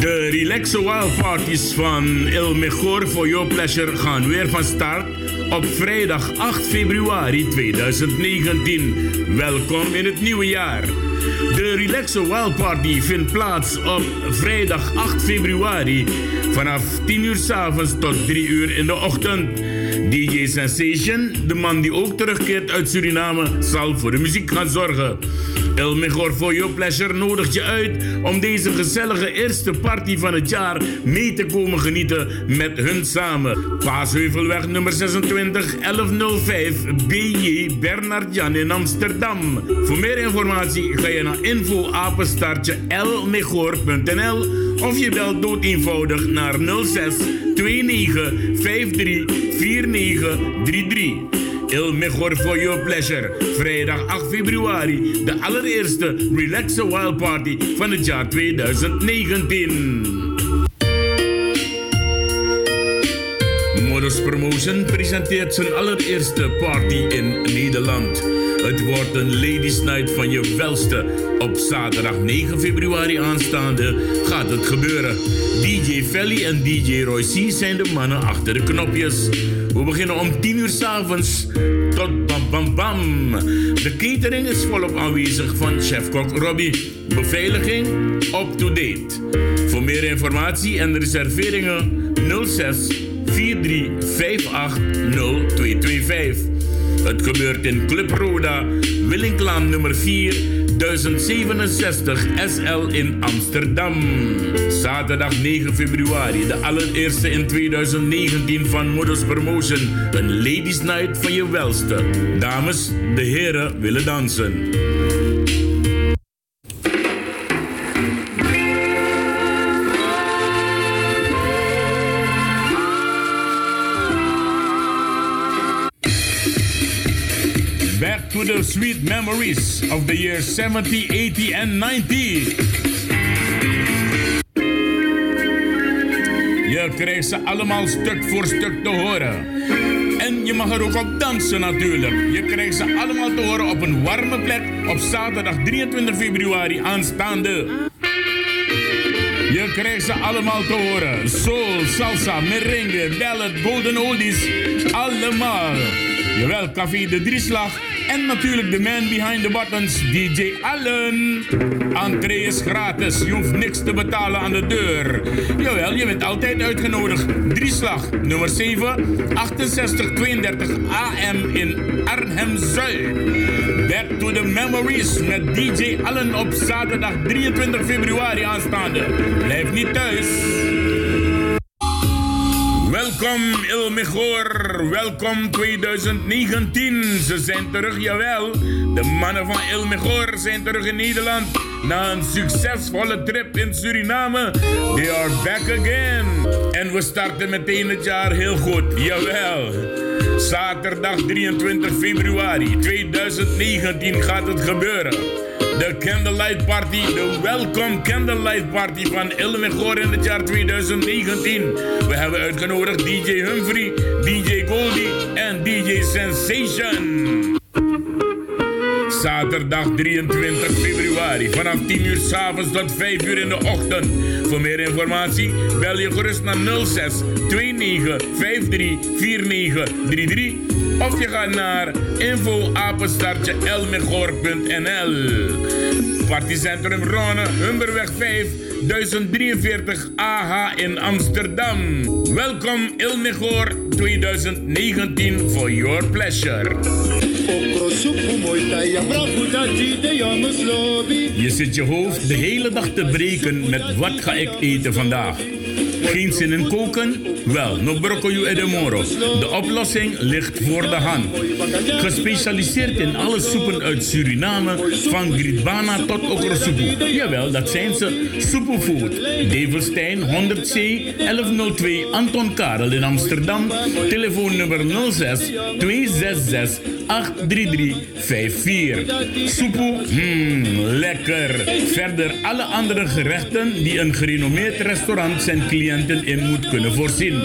De Relaxo Wild Parties van El Mejor for Your Pleasure gaan weer van start op vrijdag 8 februari 2019. Welkom in het nieuwe jaar. De Relaxo Wild Party vindt plaats op vrijdag 8 februari vanaf 10 uur s avonds tot 3 uur in de ochtend. DJ Sensation, de man die ook terugkeert uit Suriname, zal voor de muziek gaan zorgen. El Mejor for Your Pleasure nodigt je uit om deze gezellige eerste party van het jaar mee te komen genieten met hun samen. Paasheuvelweg nummer 26 1105 BJ Bernard Jan in Amsterdam. Voor meer informatie ga je naar info elmejor.nl of je belt dood eenvoudig naar 06 29 53 4933. Il Mejor for Your Pleasure. Vrijdag 8 februari, de allereerste Relaxer Wild Party van het jaar 2019. Modus Promotion presenteert zijn allereerste party in Nederland. Het wordt een Ladies Night van je welste. Op zaterdag 9 februari aanstaande gaat het gebeuren. DJ Felly en DJ Roy C zijn de mannen achter de knopjes. We beginnen om 10 uur s'avonds tot bam bam bam. De catering is volop aanwezig van chefkok Robbie. Beveiliging up-to-date. Voor meer informatie en reserveringen 06 4358 0225. Het gebeurt in Club Roda, Willinklaan nummer 4, 1067 SL in Amsterdam. Zaterdag 9 februari, de allereerste in 2019 van Modus Promotion. Een ladies night van je welste. Dames, de heren willen dansen. The sweet memories of the years 70, 80 and 90. Je krijgt ze allemaal stuk voor stuk te horen. En je mag er ook op dansen natuurlijk. Je krijgt ze allemaal te horen op een warme plek op zaterdag 23 februari aanstaande. Je krijgt ze allemaal te horen. Soul, salsa, merengue, ballad, golden oldies. Allemaal. Jawel, Café de Drieslag. En natuurlijk de man behind the buttons, DJ Allen. Entree is gratis, je hoeft niks te betalen aan de deur. Jawel, je bent altijd uitgenodigd. Drieslag, nummer 7, 6832 AM in Arnhem-Zuid. Back to the memories met DJ Allen op zaterdag 23 februari aanstaande. Blijf niet thuis. Welkom Il Mejor, welkom 2019. Ze zijn terug, jawel. De mannen van Il Mejor zijn terug in Nederland. Na een succesvolle trip in Suriname. They are back again. En we starten meteen het jaar heel goed, jawel. Zaterdag 23 februari 2019 gaat het gebeuren. De Candlelight Party, de Welcome Candlelight Party van Ilmegor in het jaar 2019. We hebben uitgenodigd DJ Humphrey, DJ Goldie en DJ Sensation. Zaterdag 23 februari vanaf 10 uur s'avonds tot 5 uur in de ochtend. Voor meer informatie bel je gerust naar 06 29 53 49 33 of je gaat naar info elmegor.nl. Partycentrum Ronne, Humberweg 5, 1043 AH in Amsterdam. Welkom Ilmegor 2019 for your pleasure. Je zit je hoofd de hele dag te breken met wat ga ik eten vandaag. Geen zin in koken? Wel, no broccoli e de moro. De oplossing ligt voor de hand. Gespecialiseerd in alle soepen uit Suriname, van gridbana tot okrosoepoe. Jawel, dat zijn ze. Superfood. Develstein 100C 1102 Anton Karel in Amsterdam. Telefoonnummer 06 266 83354. Soepoe, hmm, lekker. Verder alle andere gerechten die een gerenommeerd restaurant zijn cliënt cliënten in moet kunnen voorzien.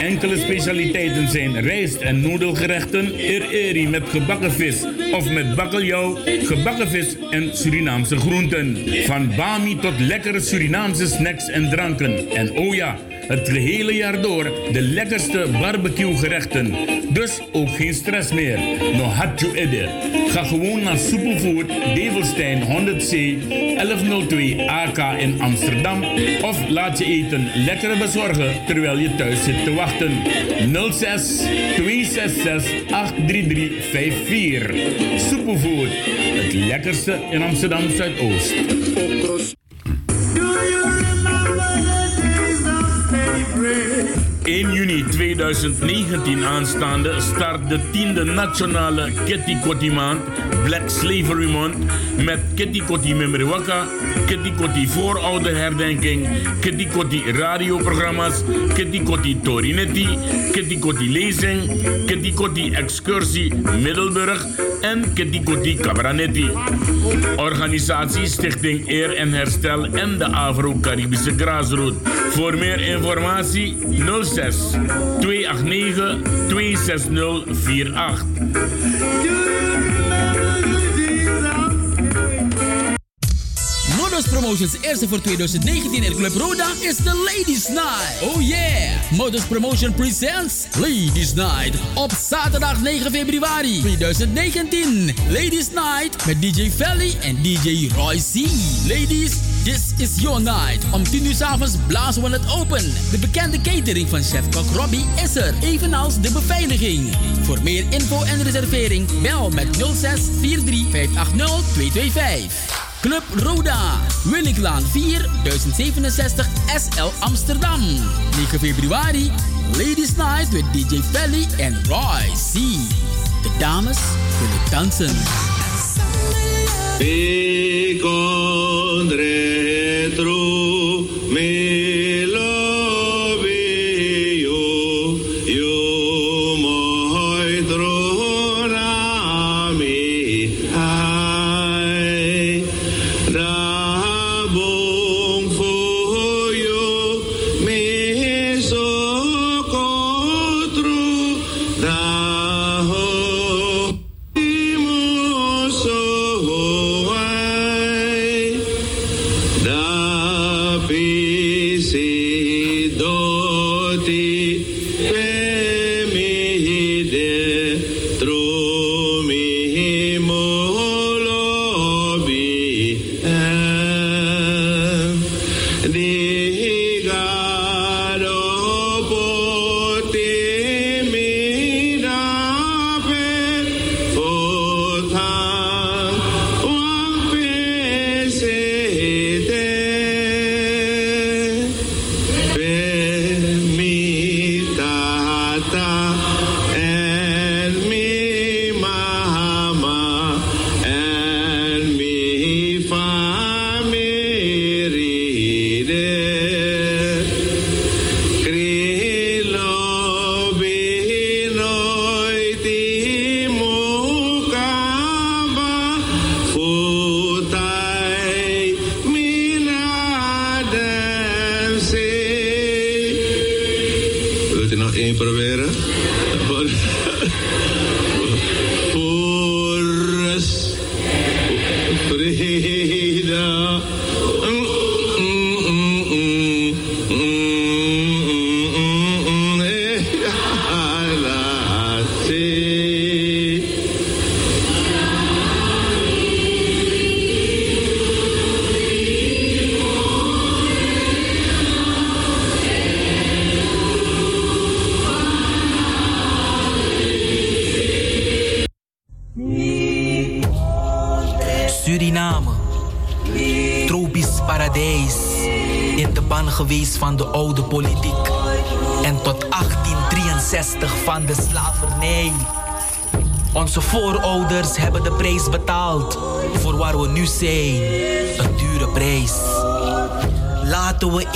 Enkele specialiteiten zijn rijst- en noedelgerechten, eri met gebakken vis of met bakkeljauw, gebakken vis en Surinaamse groenten. Van bami tot lekkere Surinaamse snacks en dranken. En oh ja, het gehele jaar door de lekkerste barbecue gerechten. Dus ook geen stress meer. No hatju ede. Ga gewoon naar Superfood Develstein 100C 1102 AK in Amsterdam. Of laat je eten lekker bezorgen terwijl je thuis zit te wachten. 06 266 83354. Superfood. Het lekkerste in Amsterdam Zuidoost. 1 juni 2019 aanstaande start de tiende nationale Kitty Kotti maand Black Slavery Month met Kitty Kotti Memriwaka, Kitty Kotti voorouderherdenking, Kitty Kotti radioprogramma's, Kitty Kotti Torinetti, Kitty Kotti lezing, Kitty Kotti excursie Middelburg en Kitty Kotti Cabranetti. Organisatie Stichting Eer en Herstel en de Afro-Caribische Grassroot. Voor meer informatie 06 289 26048. Modus Promotions eerste voor 2019 in Club Roda is de Ladies Night. Oh yeah! Modus Promotion presents Ladies Night op zaterdag 9 februari 2019. Ladies Night met DJ Felly en DJ Roy C. Ladies, this is your night. Om 10 uur s avonds blazen we het open. De bekende catering van chef Kok Robbie is er, evenals de beveiliging. Voor meer info en reservering bel met 06 43 580 225. Club Roda, Williglaan 4, 1067 SL Amsterdam. 9 februari, Ladies Night met DJ Felly en Roy C. De dames willen dansen. Ik retro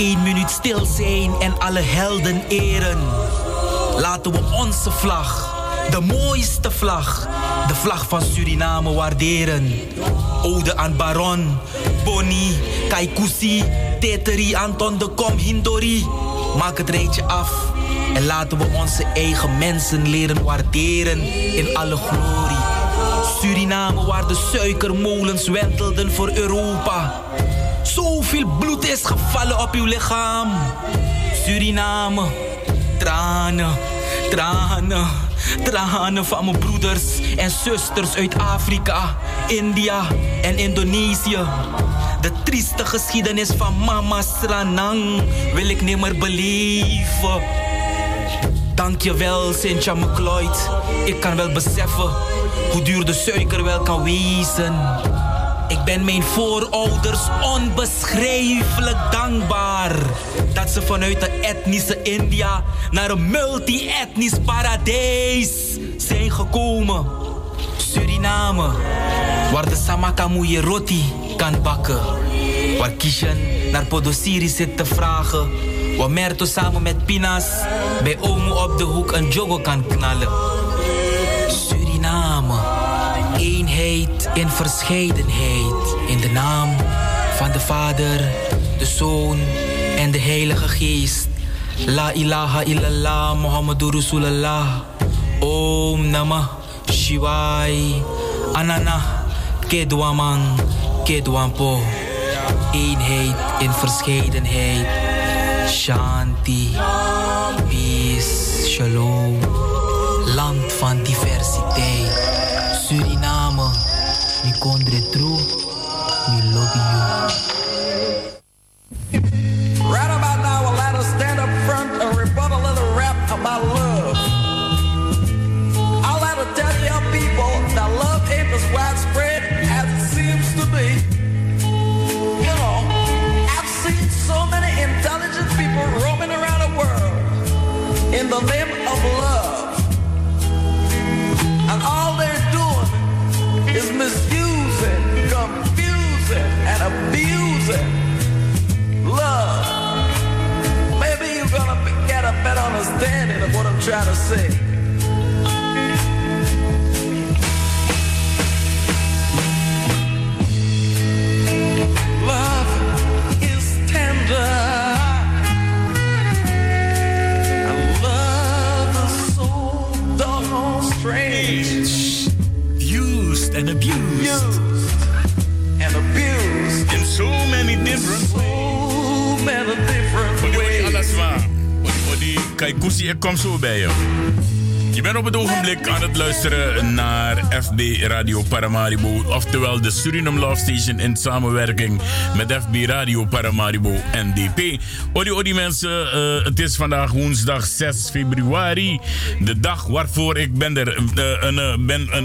één minuut stil zijn en alle helden eren. Laten we onze vlag, de mooiste vlag, de vlag van Suriname waarderen. Ode aan Baron, Bonnie, Kaikousi, Teteri Anton de Kom Hindori. Maak het rijtje af en laten we onze eigen mensen leren waarderen in alle glorie. Suriname waar de suikermolens wentelden voor Europa. Zoveel bloed is gevallen op uw lichaam. Suriname, tranen, tranen, tranen van mijn broeders en zusters uit Afrika, India en Indonesië. De trieste geschiedenis van Mama Sranang wil ik nimmer beleven. Dankjewel, Cynthia McLeod. Ik kan wel beseffen hoe duur de suiker wel kan wezen. Ik ben mijn voorouders onbeschrijfelijk dankbaar dat ze vanuit de etnische India naar een multi-etnisch paradijs zijn gekomen. Suriname, waar de samakamoeie roti kan bakken. Waar Kishan naar Podosiri zit te vragen. Waar Merto samen met Pinas bij Omo op de hoek een jogo kan knallen. In verscheidenheid. In de naam van de Vader, de Zoon en de Heilige Geest. La ilaha illallah Muhammadur Rasulullah. Om Namah Shivai. Anana Kedwamang Kedwampo. Eenheid in verscheidenheid. Shanti. Peace. Shalom. Land van diversiteit. Mi kondre true. Mi lobby you. Right about now, I'll let us stand up front and rebut a little rap about understanding of what I'm to say. Love is tender. And love is so doggone strange. Used and abused Used and abused in so many different so many different Odi, odi, ways. Koesie, ik kom zo bij je. Je bent op het ogenblik aan het luisteren naar FB Radio Paramaribo. Oftewel de Suriname Love Station in samenwerking met FB Radio Paramaribo NDP. Odi, odi mensen, eh, het is vandaag woensdag 6 februari. De dag waarvoor ik ben er, eh, een, eh, ben een...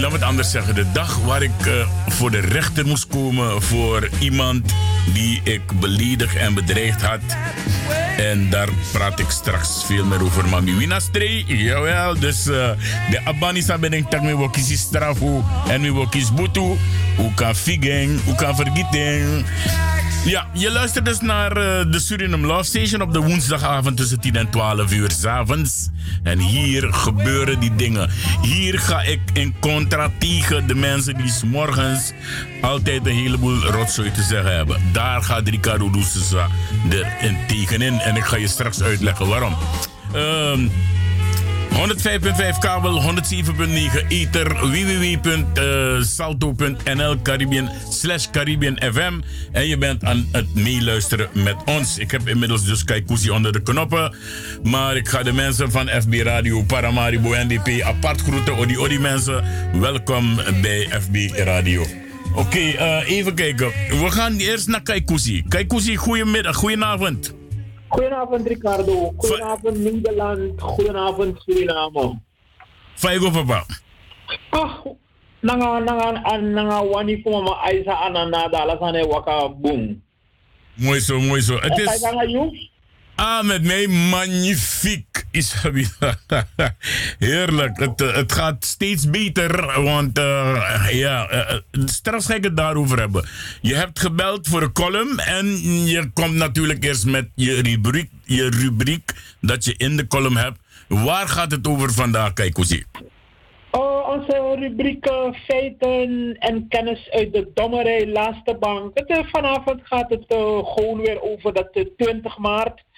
laat me het anders zeggen. De dag waar ik voor de rechter moest komen voor iemand die ik beledigd en bedreigd had. En daar praat ik straks veel meer over. Mami Winastri, jawel. Dus eh, de Abanisa ben ik tak me wokisi strafu en me wokis. Hoe kan figen, hoe kan vergieten. Ja, je luistert dus naar eh, de Suriname Love Station op de woensdagavond tussen 10 en 12 uur s avonds. En hier gebeuren die dingen. Hier ga ik in contra tegen de mensen die s morgens altijd een heleboel rotzooi te zeggen hebben. Daar gaat Ricardo Doucesa er in tegenin. En ik ga je straks uitleggen waarom. Ehm 105.5 kabel, 107.9 ether, www.salto.nl Caribbean slash Caribbean FM. En je bent aan het meeluisteren met ons. Ik heb inmiddels dus Kaikousi onder de knoppen. Maar ik ga de mensen van FB Radio, Paramaribo, NDP apart groeten. Odi, odi mensen, welkom bij FB Radio. Oké, eh, even kijken. We gaan eerst naar Kaikousi. Kaikousi, goedemiddag, goedenavond. Goedenavond Ricardo, goedenavond Nederland, goedenavond Suriname. Faigo papa. Ah, nanga nanga an nanga wani kuma ma aisa anana da alasane waka boom. Mooi zo, mooi zo. Het is... Ah, met mij magnifiek, Isabi. Heerlijk. Het, eh, het gaat steeds beter, want eh, ja, eh, straks ga ik het daarover hebben. Je hebt gebeld voor een column en je komt natuurlijk eerst met je rubriek, je rubriek dat je in de column hebt. Waar gaat het over vandaag, Kaikousi? Oh, onze rubriek feiten en kennis uit de dommerij laatste bank. Het, vanavond gaat het gewoon weer over dat de 20 maart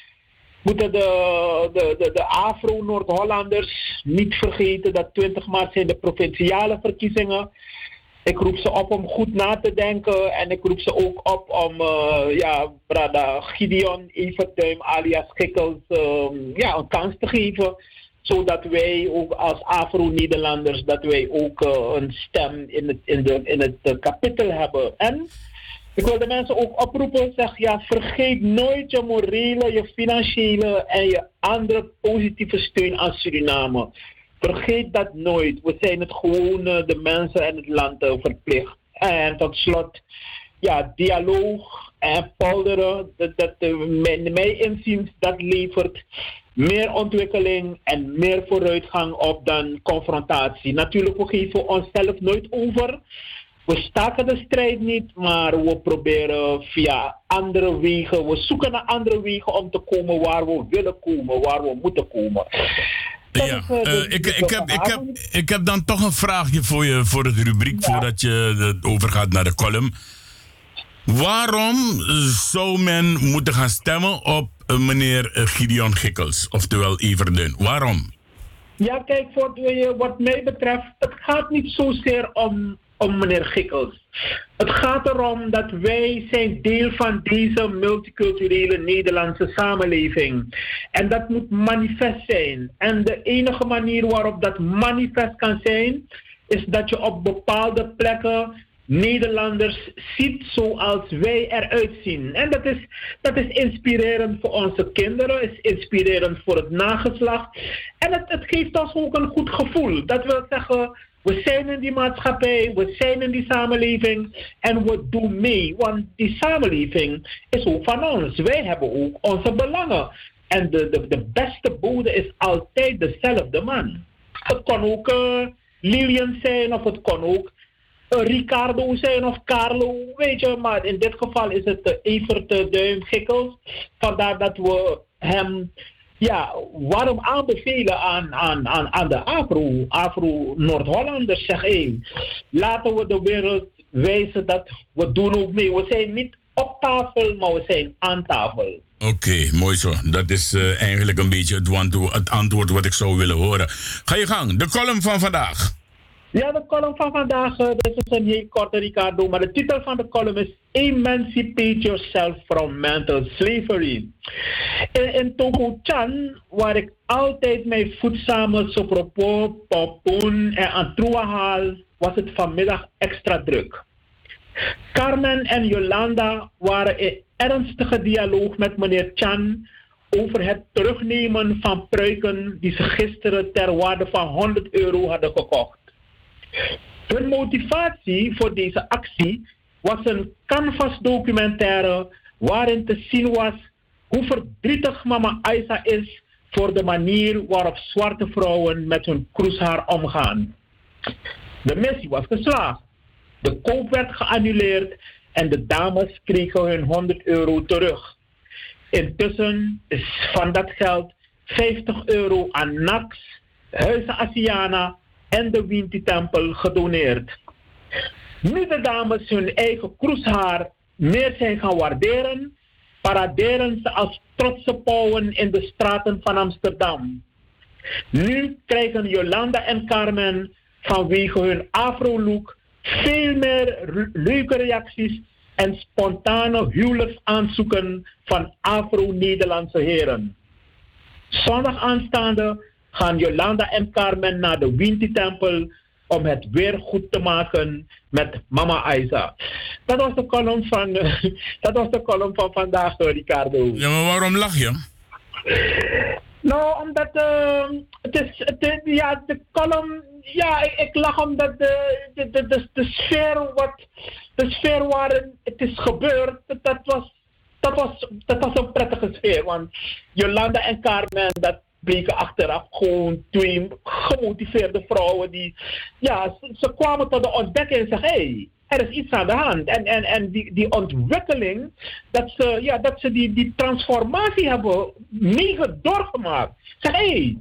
moeten de, de, de, de Afro-Noord-Hollanders niet vergeten dat 20 maart zijn de provinciale verkiezingen. Ik roep ze op om goed na te denken en ik roep ze ook op om uh, ja, Brada Gideon Evertuim alias Gikkels um, ja, een kans te geven zodat wij ook als Afro-Nederlanders, dat wij ook uh, een stem in het, in de, in het uh, kapitel hebben. En ik wil de mensen ook oproepen, zeg ja, vergeet nooit je morele, je financiële en je andere positieve steun aan Suriname. Vergeet dat nooit. We zijn het gewoon de mensen en het land verplicht. En tot slot, ja, dialoog en polderen, dat, dat, mij inziens, dat levert meer ontwikkeling en meer vooruitgang op dan confrontatie. Natuurlijk, we geven onszelf nooit over. We staken de strijd niet, maar we proberen via andere wegen, we zoeken naar andere wegen om te komen waar we willen komen, waar we moeten komen. ja, uh, ik, ik, heb, ik, heb, ik heb dan toch een vraagje voor je voor de rubriek, ja. voordat je overgaat naar de column. Waarom zou men moeten gaan stemmen op meneer Gideon Gikkels, oftewel Everden? Waarom? Ja, kijk, voor, wat mij betreft, het gaat niet zozeer om, om meneer Gikkels. Het gaat erom dat wij zijn deel van deze multiculturele Nederlandse samenleving. En dat moet manifest zijn. En de enige manier waarop dat manifest kan zijn, is dat je op bepaalde plekken Nederlanders ziet zoals wij eruit zien. En dat is, dat is inspirerend voor onze kinderen, is inspirerend voor het nageslacht. En het, het geeft ons ook een goed gevoel. Dat wil zeggen, we zijn in die maatschappij, we zijn in die samenleving en we doen mee. Want die samenleving is ook van ons. Wij hebben ook onze belangen. En de, de, de beste bode is altijd dezelfde man. Het kan ook uh, Lilian zijn of het kan ook Ricardo zijn of Carlo, weet je. Maar in dit geval is het uh, Evert Duim Gikkels. Vandaar dat we hem ja, waarom aanbevelen aan, aan, aan, aan de Afro, Afro Noord-Hollanders. Zeg hé, laten we de wereld wijzen dat we doen ook mee. We zijn niet op tafel, maar we zijn aan tafel. Oké, mooi zo. Dat is uh, eigenlijk een beetje het, het antwoord wat ik zou willen horen. Ga je gang, de column van vandaag. Ja, de column van vandaag, uh, dit is een heel korte Ricardo, maar de titel van de column is Emancipate Yourself from Mental Slavery. In, in Togo Chan, waar ik altijd mijn voedzame sopropo, papoen en antroa haal, was het vanmiddag extra druk. Carmen en Jolanda waren in ernstige dialoog met meneer Chan over het terugnemen van pruiken die ze gisteren ter waarde van 100 euro hadden gekocht. Hun motivatie voor deze actie was een canvas-documentaire waarin te zien was hoe verdrietig mama Aisa is voor de manier waarop zwarte vrouwen met hun kroeshaar omgaan. De missie was geslaagd. De koop werd geannuleerd en de dames kregen hun 100 euro terug. Intussen is van dat geld 50 euro aan NAX, Huizen Asiana en de Winti-tempel gedoneerd. Nu de dames hun eigen kroeshaar meer zijn gaan waarderen, paraderen ze als trotse pauwen in de straten van Amsterdam. Nu krijgen Jolanda en Carmen vanwege hun afro-look veel meer leuke reacties en spontane huwelijksaanzoeken van afro-Nederlandse heren. Zondag aanstaande gaan Jolanda en Carmen naar de Winti-tempel om het weer goed te maken met mama Aiza. Dat was de column van, dat was de column van vandaag, Ricardo. Ja, maar waarom lach je? Nou, omdat uh, het is, het ja, de column, ja, ik, ik lach omdat de, de, de, de, de, sfeer, wat, de sfeer waarin het is gebeurd, dat was, dat was, dat was een prettige sfeer. Want Jolanda en Carmen, dat bleken achteraf gewoon twee gemotiveerde vrouwen die, ja, ze, ze kwamen tot de ontdekking en zeggen, hé, hey, er is iets aan de hand. En, en, en die, die ontwikkeling, dat ze, ja, dat ze die, die transformatie hebben mega doorgemaakt. Zeg, hé, hey,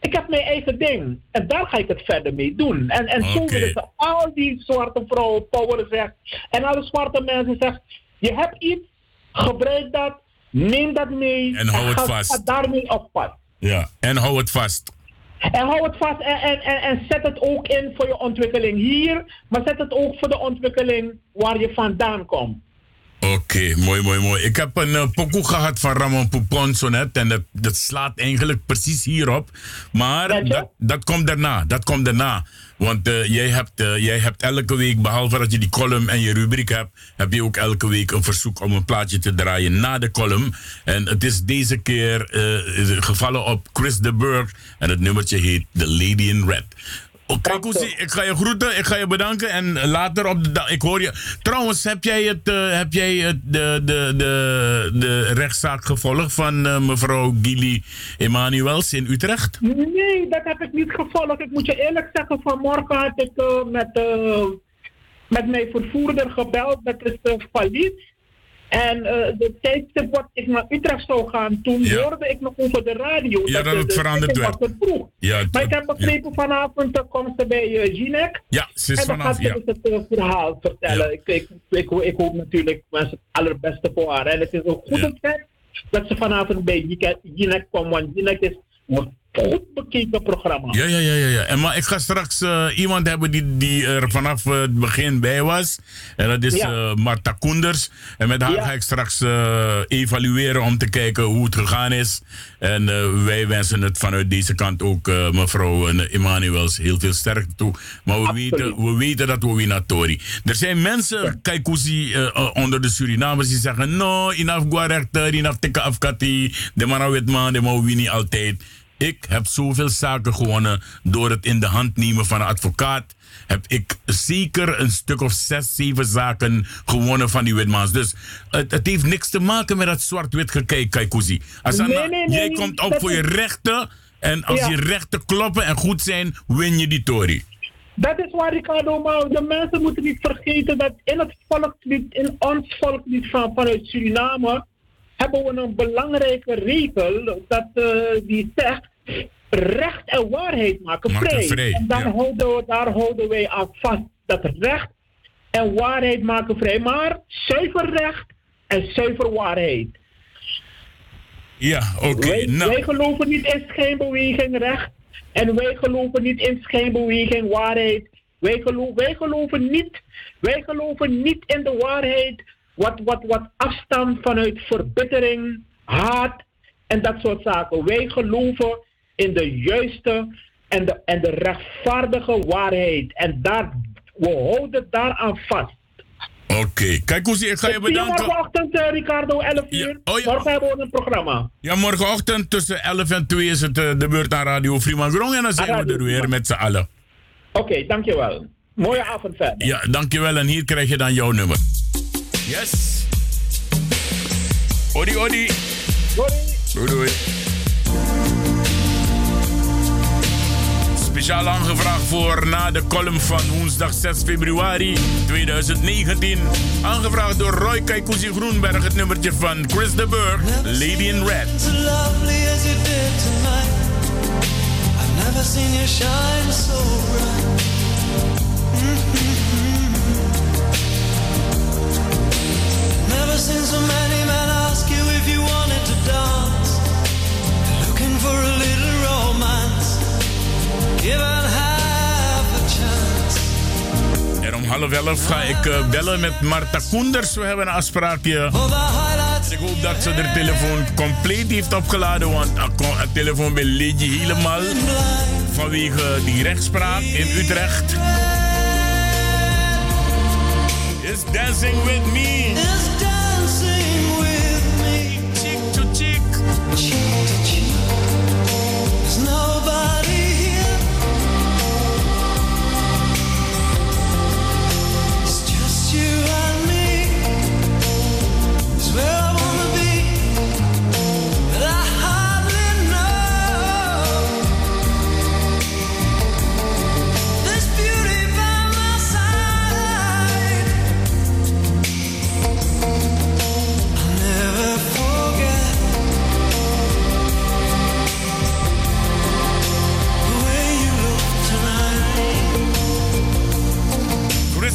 Ik heb mijn eigen ding. En daar ga ik het verder mee doen. En, en zo Oké. willen ze al die zwarte vrouwen, power zegt. En alle zwarte mensen zeggen, je hebt iets, gebruik dat, neem dat mee. En hou het ga, vast. ga daarmee op pad. Ja, en hou het vast. En hou het vast en, en, en, en zet het ook in voor je ontwikkeling hier. Maar zet het ook voor de ontwikkeling waar je vandaan komt. Oké, mooi, mooi, mooi. Ik heb een uh, pokoe gehad van Ramon Poupon zo net. En dat, dat slaat eigenlijk precies hierop. Maar dat, dat komt daarna. Dat komt daarna. Want eh, jij, hebt, eh, jij hebt elke week, behalve dat je die column en je rubriek hebt, heb je ook elke week een verzoek om een plaatje te draaien na de column. En het is deze keer eh, gevallen op Chris de Burg. En het nummertje heet The Lady in Red. Oké, ik ga je groeten, ik ga je bedanken en later op de dag, ik hoor je. Trouwens, heb jij, het, eh, heb jij het, de, de, de, de rechtszaak gevolgd van eh, mevrouw Gilly Emanuels in Utrecht? Nee, dat heb ik niet gevolgd. Ik moet je eerlijk zeggen, vanmorgen had ik eh, met, met mijn vervoerder gebeld. Dat is uh, Falit. En eh, de tijdstip wat ik naar Utrecht zou gaan, toen Ja. hoorde ik nog over de radio. Ja, dat de- het de veranderd werd. vroeg. Ja, het- Maar ik heb begrepen vanavond uh, komt ze bij uh. Ja, ze is En dan gaat ze dus het uh, verhaal vertellen. Ik, ik, ik, ik hoop natuurlijk mensen het allerbeste voor haar. En het is ook goed dat ze vanavond bij Jinek kwam. Want Jinek is goed bekeken programma. Ja, ja, ja, ja. ja. En maar ik ga straks eh, iemand hebben die, die er vanaf het begin bij was. En dat is Ja. eh, Marta Koenders. En met haar Ja. ga ik straks eh, evalueren om te kijken hoe het gegaan is. En wij wensen het vanuit deze kant ook mevrouw Emanuels heel veel sterkte toe. Maar we Absoluut. weten, we weten dat we winatori. Er zijn mensen, kijk hoe ze eh, onder de Surinamers die zeggen: No, inaf guarechter, inaf tikke afkati. De man wit man, de man niet altijd. Ik heb zoveel zaken gewonnen door het in de hand nemen van een advocaat. Heb ik zeker een stuk of zes, zeven zaken gewonnen van die witmans. Dus het, het heeft niks te maken met dat zwart-wit Nee, nee, nee, jij komt op voor je rechten. En als Ja. je rechten kloppen en goed zijn, win je die tory. Dat is waar Ricardo, maar de mensen moeten niet vergeten dat in het volkslied, in ons volkslied van, vanuit Suriname, hebben we een belangrijke regel dat eh, die zegt recht en waarheid maken vrij. vrij, en daar, ja. houden we, daar houden wij aan vast. Dat recht en waarheid maken vrij. Maar zuiver recht en zuiver waarheid. Ja, oké. Wij, Nou, wij geloven niet in schijnbeweging recht. En wij geloven niet in schijnbeweging waarheid. Wij, gelo wij, geloven, niet, wij geloven niet in de waarheid wat, wat, wat afstamt vanuit verbittering, haat en dat soort zaken. Wij geloven in de juiste en de, en de rechtvaardige waarheid. En daar, we houden daaraan vast. oké. Kijk hoe ik ga je bedanken. morgenochtend, eh, Ricardo, 11 uur. Ja. Oh, ja. Morgen hebben we een programma. Ja, morgenochtend tussen 11 en 2 is het eh, de beurt aan Radio Freeman Grong. En dan zijn we er weer met z'n allen. Oké, dankjewel. Mooie avond verder. Ja, dankjewel. En hier krijg je dan jouw nummer. Yes. Odi, odi. Doei, doei. Speciaal aangevraagd voor na de column van woensdag 6 februari 2019. Aangevraagd door Roy Kaikousi Groenberg, het nummertje van Chris de Burg, Lady in Red. Never seen so many men En om half elf ga ik eh, bellen met Marta Koenders. We hebben een afspraakje. Ik hoop dat ze de telefoon compleet heeft opgeladen, want het telefoon bij Lidje helemaal vanwege die rechtspraak in Utrecht. Is dancing with me.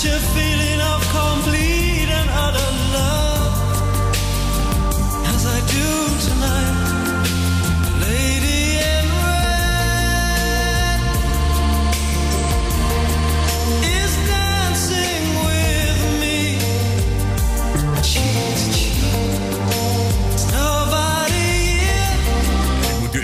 such a feeling of complete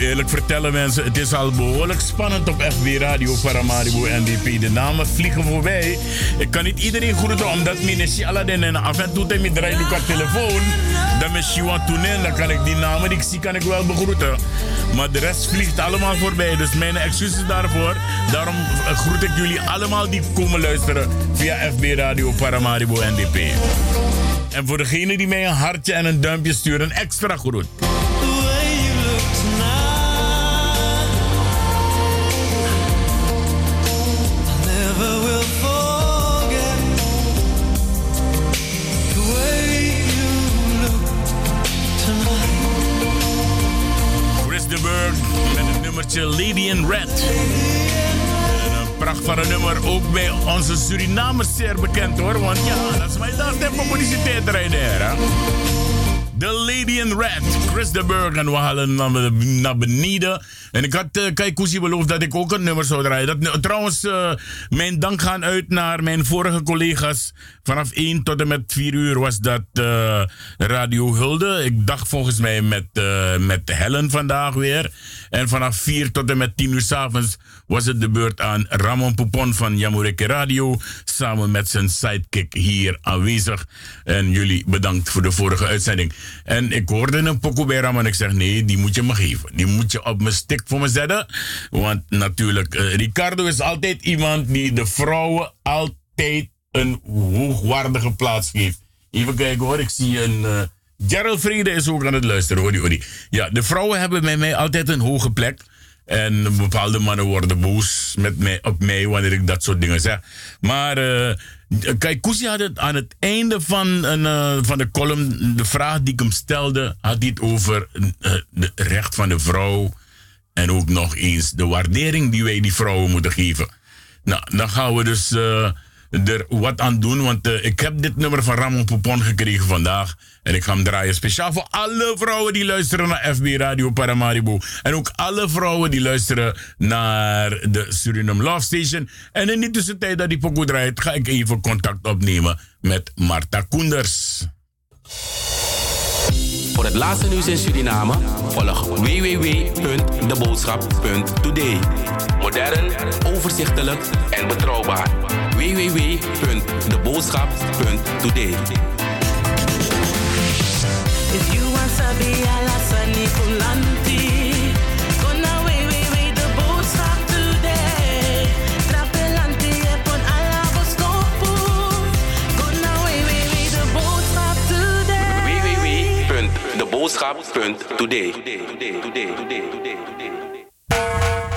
eerlijk vertellen mensen, het is al behoorlijk spannend op FB Radio Paramaribo NDP. De namen vliegen voorbij. Ik kan niet iedereen groeten omdat Mineshi Aladdin en af en toe ik draai ik telefoon. Dan met Shiwa Tunen, dan kan ik die namen die ik zie kan ik wel begroeten. Maar de rest vliegt allemaal voorbij, dus mijn excuses daarvoor. Daarom eh, groet ik jullie allemaal die komen luisteren via FB Radio Paramaribo NDP. En voor degene die mij een hartje en een duimpje sturen, extra groet. Nummertje Lady in Red. En een pracht van een nummer ook bij onze Surinamers zeer bekend hoor. Want ja, dat is mijn de publiciteit rijden. The Lady in Red, Chris de Burg. En we halen naar, beneden. En ik had uh, Kai Kusi beloofd dat ik ook een nummer zou draaien. Dat, trouwens, uh, mijn dank gaan uit naar mijn vorige collega's. Vanaf 1 tot en met 4 uur was dat uh, Radio Hulde. Ik dacht volgens mij met, met Helen vandaag weer. En vanaf 4 tot en met 10 uur s'avonds was het de beurt aan Ramon Poupon van Jamureke Radio. Samen met zijn sidekick hier aanwezig. En jullie bedankt voor de vorige uitzending. En ik hoorde een pokoe bij Ramon. Ik zeg nee, die moet je me geven. Die moet je op mijn stick voor me zetten. Want natuurlijk, uh, Ricardo is altijd iemand die de vrouwen altijd een hoogwaardige plaats geeft. Even kijken hoor, ik zie een... Uh, Gerald Vrede is ook aan het luisteren. Ja, de vrouwen hebben bij mij altijd een hoge plek. En bepaalde mannen worden boos met mij, op mij wanneer ik dat soort dingen zeg. Maar uh, kijk, had het aan het einde van, uh, van de column, de vraag die ik hem stelde, had het over het recht van de vrouw. En ook nog eens de waardering die wij die vrouwen moeten geven. Nou, dan gaan we dus er wat aan doen. Want uh, ik heb dit nummer van Ramon Poupon gekregen vandaag. En ik ga hem draaien speciaal voor alle vrouwen die luisteren naar FB Radio Paramaribo. En ook alle vrouwen die luisteren naar de Suriname Love Station. En in die tussentijd dat die pokoe draait, ga ik even contact opnemen met Marta Koenders. Voor het laatste nieuws in Suriname volg www.deboodschap.today. Modern, overzichtelijk en betrouwbaar. www.deboodschap.today. If you want sabi ala sani kulanti, today. Trapelanti epon ala boskopu, today. www.deboodschap.today. En ik laat hem ook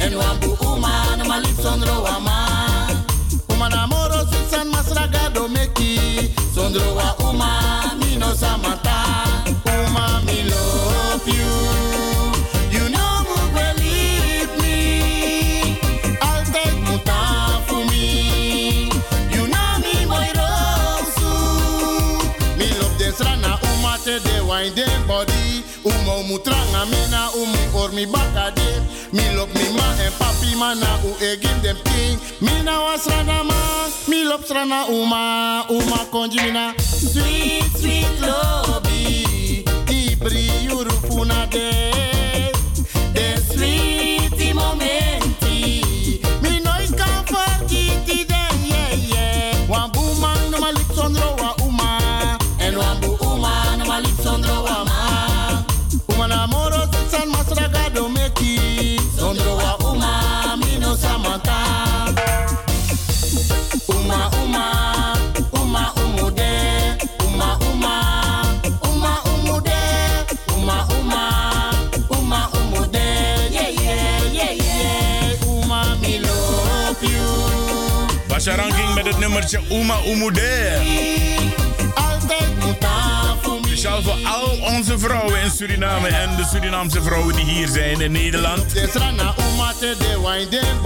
En wan bu uma na malip sondro wa ma. Uma na moro sisan masragado meki Sondro wa uma mi no samata mutranga mina umu or mi bakade. Mi lop mi ma en papi mana u egin dem ting. Mina was rana ma, mi lop srana uma, uma konji mina. Sweet, sweet lobby, ibri yuru funa de. De het nummertje Uma Umude. Speciaal voor al onze vrouwen in Suriname en de Surinaamse vrouwen die hier zijn in Nederland. Desrana uma te de wine den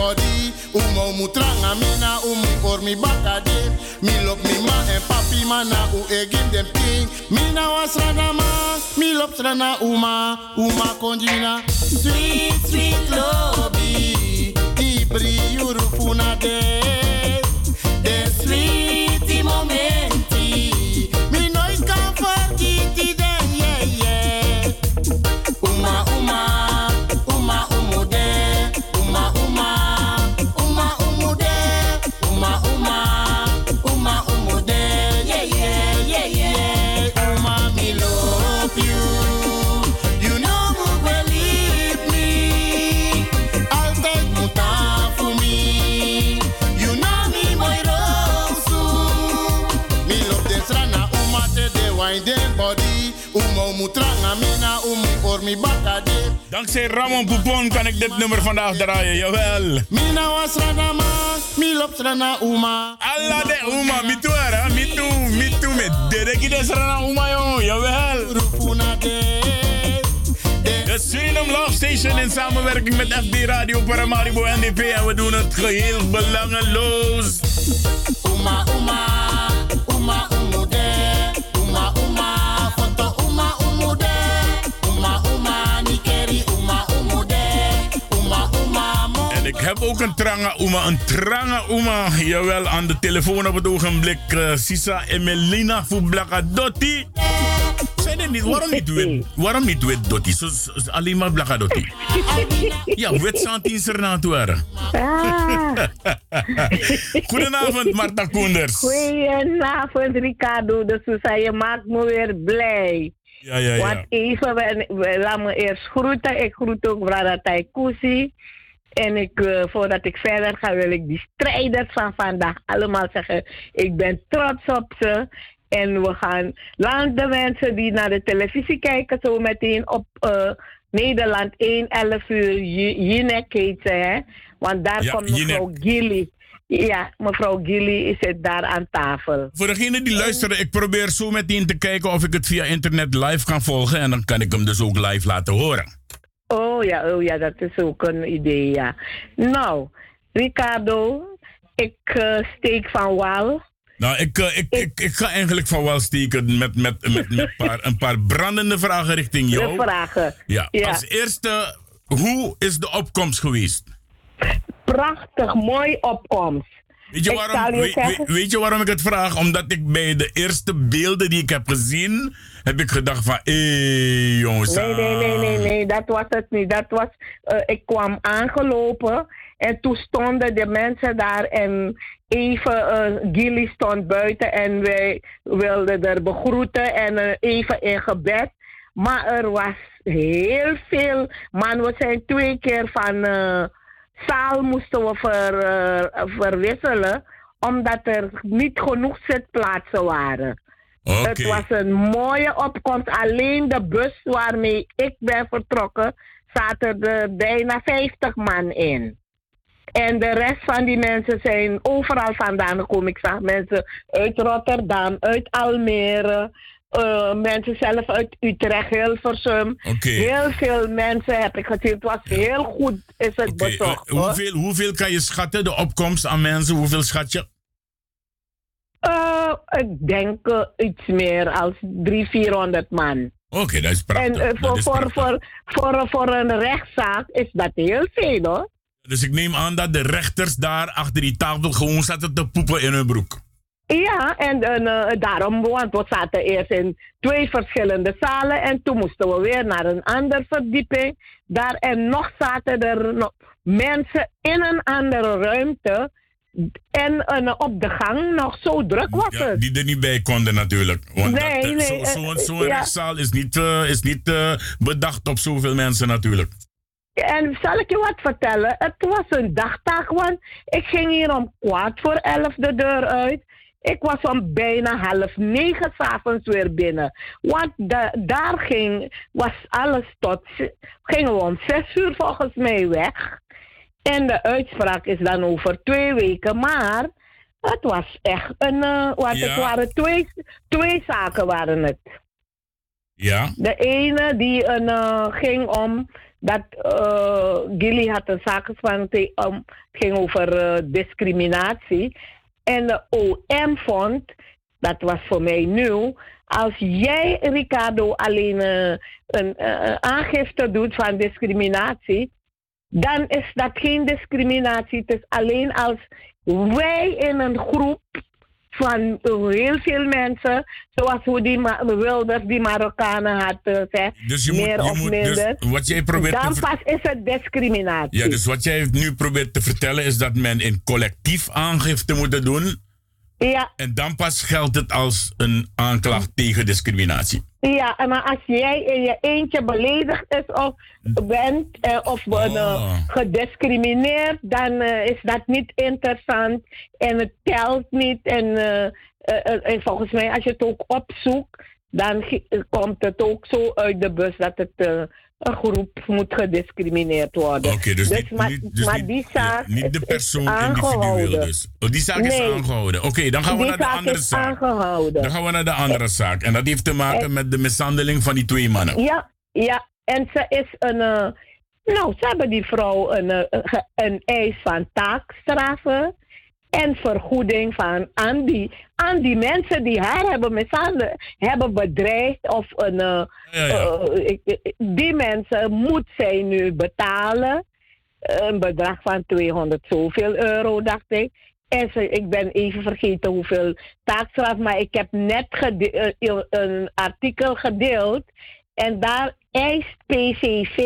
Dankzij Ramon Poupon kan ik dit nummer vandaag draaien, jawel. Mina was rana ma, mi lop rana uma. Allah de Uma, mi tu ara, mi tu, mi tu me dedeki des rana Uma yo, jawel. De. Suriname Love Station in samenwerking met FD Radio Paramaribo NDP en we doen het geheel belangeloos. Uma, uma, uma. Uma, heb ook een tranga Uma, een tranga Uma, jawel, aan de telefoon op het ogenblik. eh, Sisa Emelina Fublaka Dotti. Zijn er niet, waarom niet wit? Waarom niet wit Dotti? Zo, zo- alleen maar Blaka Dotti. Ja, wit Santin Sernatuara. Ah, Goedenavond, Marta Koenders. goedenavond Ricardo de Sousa, je maakt me weer blij. Ja, ja, Want ja. even, we- we- laat me eerst groeten. Ik groet ook Brada Taikusi. En ik, eh, voordat ik verder ga, wil ik die strijders van vandaag allemaal zeggen: ik ben trots op ze. En we gaan, laat de mensen die naar de televisie kijken, zo meteen op eh, Nederland 1, 11 uur, Jinek heet ze, hè? Want daar Ja, komt mevrouw Jinek. Gilly. Ja, mevrouw Gilly zit daar aan tafel. Voor degenen die luisteren, ik probeer zo meteen te kijken of ik het via internet live kan volgen. En dan kan ik hem dus ook live laten horen. Oh ja, oh ja, dat is ook een idee, ja. Nou, Ricardo, ik eh, steek van wal. Nou, ik, eh, ik, ik, ik ga eigenlijk van wel steken met, met, met, met een, paar, een paar brandende vragen richting De jou. vragen. Ja. Ja. Als eerste, hoe is de opkomst geweest? Prachtig, mooi opkomst. Weet je, waarom, weet, je waarom ik het vraag? Omdat ik bij de eerste beelden die ik heb gezien, heb ik gedacht van, hé jongens. Nee, nee, nee, nee, nee, dat was het niet. Dat was, eh, ik kwam aangelopen en toen stonden de mensen daar en even, eh Gilly stond buiten en wij wilden er begroeten en eh, even in gebed. Maar er was heel veel, man, we zijn twee keer van zaal moesten we ver, eh, verwisselen, omdat er niet genoeg zitplaatsen waren. Het was een mooie opkomst. Alleen de bus waarmee ik ben vertrokken, zaten er bijna 50 man in. En de rest van die mensen zijn overal vandaan gekomen. Ik zag mensen uit Rotterdam, uit Almere, eh, mensen zelf uit Utrecht, Hilversum. Oké. Heel veel mensen heb ik gezien. Het was heel goed, is het Oké, eh, bezocht. hoeveel, hoeveel kan je schatten, de opkomst aan mensen? Hoeveel schat je? Eh, ik denk iets meer als 300, 400 man. Oké, dat is prachtig. En voor, is voor, voor, voor, voor een rechtszaak is dat heel veel hoor. Dus ik neem aan dat de rechters daar achter die tafel gewoon zaten te poepen in hun broek. Ja, en eh, daarom, want we zaten eerst in twee verschillende zalen en toen moesten we weer naar een andere verdieping. Daar en nog zaten er nog mensen in een andere ruimte en op de gang nog zo druk was Ja, het. die er niet bij konden natuurlijk. Want Nee, dat, eh, zo- eh, zo'n ja. rechtszaal is niet, is niet bedacht op zoveel mensen natuurlijk. En zal ik je wat vertellen? Het was een dagtaak, want ik ging hier om kwart voor elf de deur uit. Ik was om bijna half negen s'avonds weer binnen. Want da- daar ging, was alles tot, gingen we om zes uur volgens mij weg. En de uitspraak is dan over twee weken, maar het was echt een, eh, wat Ja. het waren twee, twee zaken waren het. Ja, De ene die een, eh, ging om dat eh Gilly had een zaak gespannen om het ging over discriminatie. En de OM vond, dat was voor mij nieuw, als jij Ricardo alleen eh, een eh, aangifte doet van discriminatie, dan is dat geen discriminatie. Het is alleen als wij in een groep van heel veel mensen, zoals hoe die Wilders die Marokkanen had gezegd, dus je meer moet, je of moet minder, dus wat jij probeert dan pas is het discriminatie. Ja, dus wat jij nu probeert te vertellen is dat men in collectief aangifte moet doen. Ja, En dan pas geldt het als een aanklacht tegen discriminatie. Ja, en maar als jij in je eentje beledigd is of bent eh, of Oh. gediscrimineerd, dan eh, is dat niet interessant en het telt niet. En, eh, en volgens mij, als je het ook opzoekt, dan komt het ook zo uit de bus dat het een groep moet gediscrimineerd worden. Oké, dus, niet, maar, niet, dus maar niet, die ja, zaak niet de is- persoon individueel dus. Oh, die zaak is aangehouden. Oké, dan gaan we Die naar de andere is zaak. aangehouden. Dan gaan we naar de andere zaak. En dat heeft te maken met de mishandeling van die twee mannen. Ja, ja. En ze is een. eh, nou, ze hebben die vrouw een, eh, ge- een eis van taakstraffen. En vergoeding van aan die, aan die mensen die haar hebben mishandeld, hebben bedreigd. Of een, eh, Ja, ja. eh, die mensen moet zij nu betalen. Een bedrag van 200 zoveel euro, dacht ik. En ze, ik ben even vergeten hoeveel taakstraf, maar ik heb net gede- eh, een artikel gedeeld. En daar eist PVV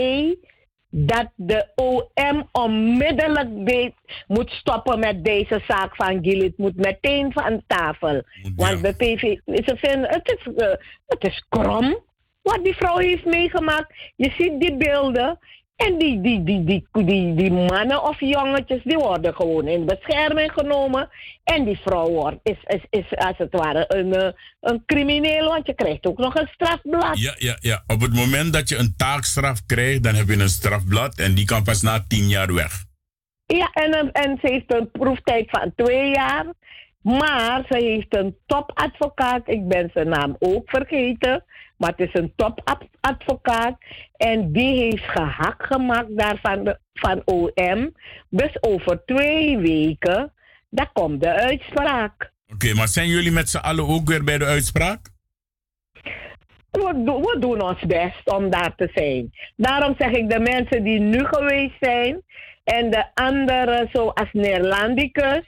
dat de OM onmiddellijk de- moet stoppen met deze zaak van Gilit. Moet meteen van tafel. Want de PVV, ze vinden, het is, eh, het is krom wat die vrouw heeft meegemaakt. Je ziet die beelden. En die, die, die, die, die, die mannen of jongetjes, die worden gewoon in bescherming genomen. En die vrouw wordt, is, is, is als het ware een, eh, een crimineel, want je krijgt ook nog een strafblad. Ja, ja, ja. Op het moment dat je een taakstraf krijgt, dan heb je een strafblad en die kan pas na tien jaar weg. Ja, en, een- en ze heeft een proeftijd van twee jaar. Maar ze heeft een topadvocaat. Ik ben zijn naam ook vergeten. Maar het is een topadvocaat. En die heeft gehakt gemaakt daar van, de, van OM. Dus over twee weken, daar komt de uitspraak. Oké, maar zijn jullie met z'n allen ook weer bij de uitspraak? We, do- we doen ons best om daar te zijn. Daarom zeg ik de mensen die nu geweest zijn en de anderen zoals Neerlandicus.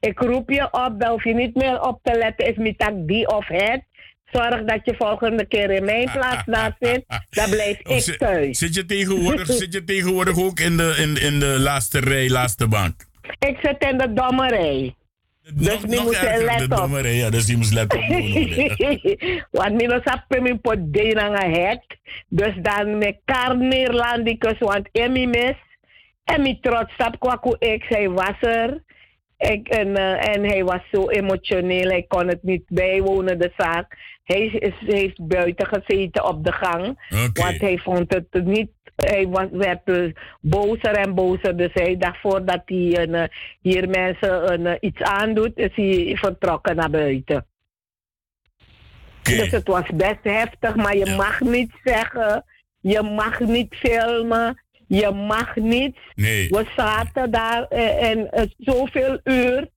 Ik roep je op, daar hoef je niet meer op te letten, is dat die of het. Zorg dat je volgende keer in mijn plaats daar zit, dan blijf ik zit, thuis. zit, je tegenwoordig, zit je tegenwoordig ook in de, in, in de laatste rij, laatste bank? Ik zit in de dommerij. Dus nog moet je erger, de letten op. dommerij, ja, dus die moest letten op. Want mino sape mi pot na het. Dus dan met kar Neerlandicus, want emi mis. En mi trots stap kwaku ik, hij was er. Ik, en, eh, en hij was zo emotioneel, hij kon het niet bijwonen, de zaak. Hij is, heeft buiten gezeten op de gang. Want hij vond het niet. Hij was, werd dus bozer en bozer. Dus hij dacht voordat hij een, eh, hier mensen een, eh, iets aandoet, is hij vertrokken naar buiten. Dus het was best heftig, maar je mag niet zeggen, je mag niet filmen, je mag niet. Nee. We zaten daar eh, en zoveel uur.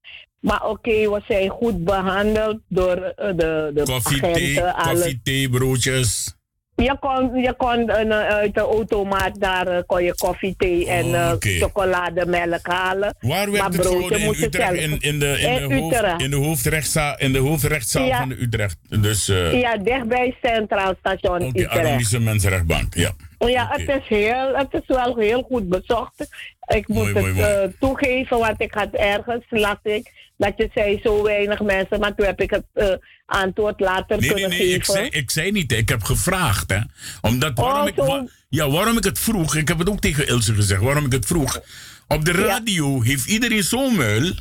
Maar oké, we zijn goed behandeld door eh, de, de Koffie, thee, koffie, thee, broodjes. Je kon, je kon eh, eh, uit de automaat daar eh, kon je koffie, thee en eh, oké. chocolademelk halen. Waar werd maar het broodje? In Utrecht? In, in, de, in, In de, hoofd, Utrecht. in, de, hoofdrechtszaal, in de hoofdrechtszaal Ja. van de Utrecht. Dus, Ja, dichtbij Centraal Station oké, Utrecht. Aramese Mensenrechtbank. Ja. Ja, Oké. het, is heel, het is wel heel goed bezocht. Ik moet Mooi, het mooi, eh, toegeven, want ik had ergens, las ik, dat je zei zo weinig mensen, maar toen heb ik het eh, antwoord later Nee, nee, kunnen nee, ik geven. zei, ik zei niet, ik heb gevraagd. Hè. Omdat, waarom, Oh, ik, zo. wa- ja, waarom ik het vroeg, ik heb het ook tegen Ilse gezegd, waarom ik het vroeg. Op de radio heeft iedereen zo'n muil.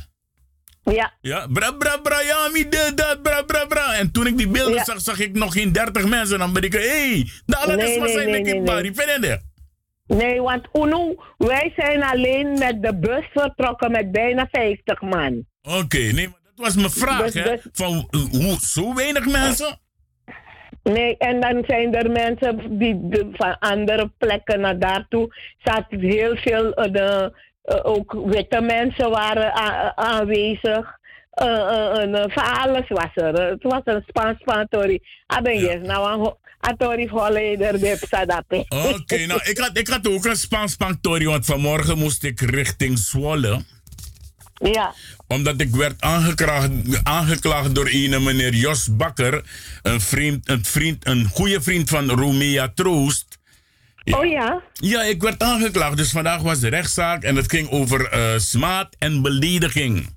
Ja, Ja, bra, bra, bra, ja, dit, dat, bra, bra, bra. En toen ik die beelden Ja. zag, zag ik nog geen 30 mensen. Dan ben ik, hé, hey, Nee, is wat nee, zijn nee, nee, nee. Je dat? nee, want Uno, wij zijn alleen met de bus vertrokken met bijna 50 man. Oké, nee, maar dat was mijn vraag, Dus- hè. dus- Van, hoe, zo weinig mensen? Nee, en dan zijn er mensen die de- van andere plekken naar daartoe zaten heel veel, eh, de, eh, ook witte mensen waren aanwezig. Eh, eh, van alles was er. Het was een Spaans pantori. Aben yes, nou een atori Holleder de Psadape. Oké, nou, ik had, ik had ook een Spaans panctorie, want vanmorgen moest ik richting Zwolle. Ja. Omdat ik werd aangeklaagd, aangeklaagd door een meneer Jos Bakker, een vriend, een vriend, een goede vriend van Romea Troost. Oh ja? Ja, ik werd aangeklaagd, dus vandaag was de rechtszaak en het ging over eh, smaad en belediging.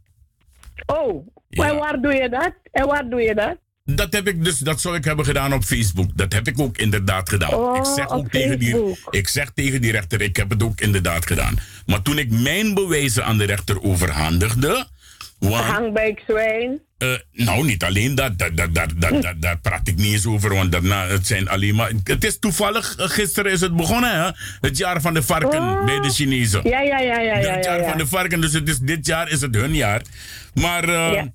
Oh, Ja. en waar doe je dat? En waar doe je dat? Dat heb ik dus, dat zou ik hebben gedaan op Facebook. Dat heb ik ook inderdaad gedaan. Oh, ik, zeg ook tegen die, ik zeg tegen die rechter, ik heb het ook inderdaad gedaan. Maar toen ik mijn bewijzen aan de rechter overhandigde, want, Hangbuikzwijn. Eh, nou niet alleen dat, dat, dat, dat, dat, dat- daar praat ik niet eens over, want daarna, het zijn alleen maar, het is toevallig, eh, gisteren is het begonnen hè, het jaar van de varken Oh. bij de Chinezen. Ja, ja, ja, ja, ja. het ja, jaar ja. van de varken, dus het is, dit jaar is het hun jaar. Maar eh, Ja.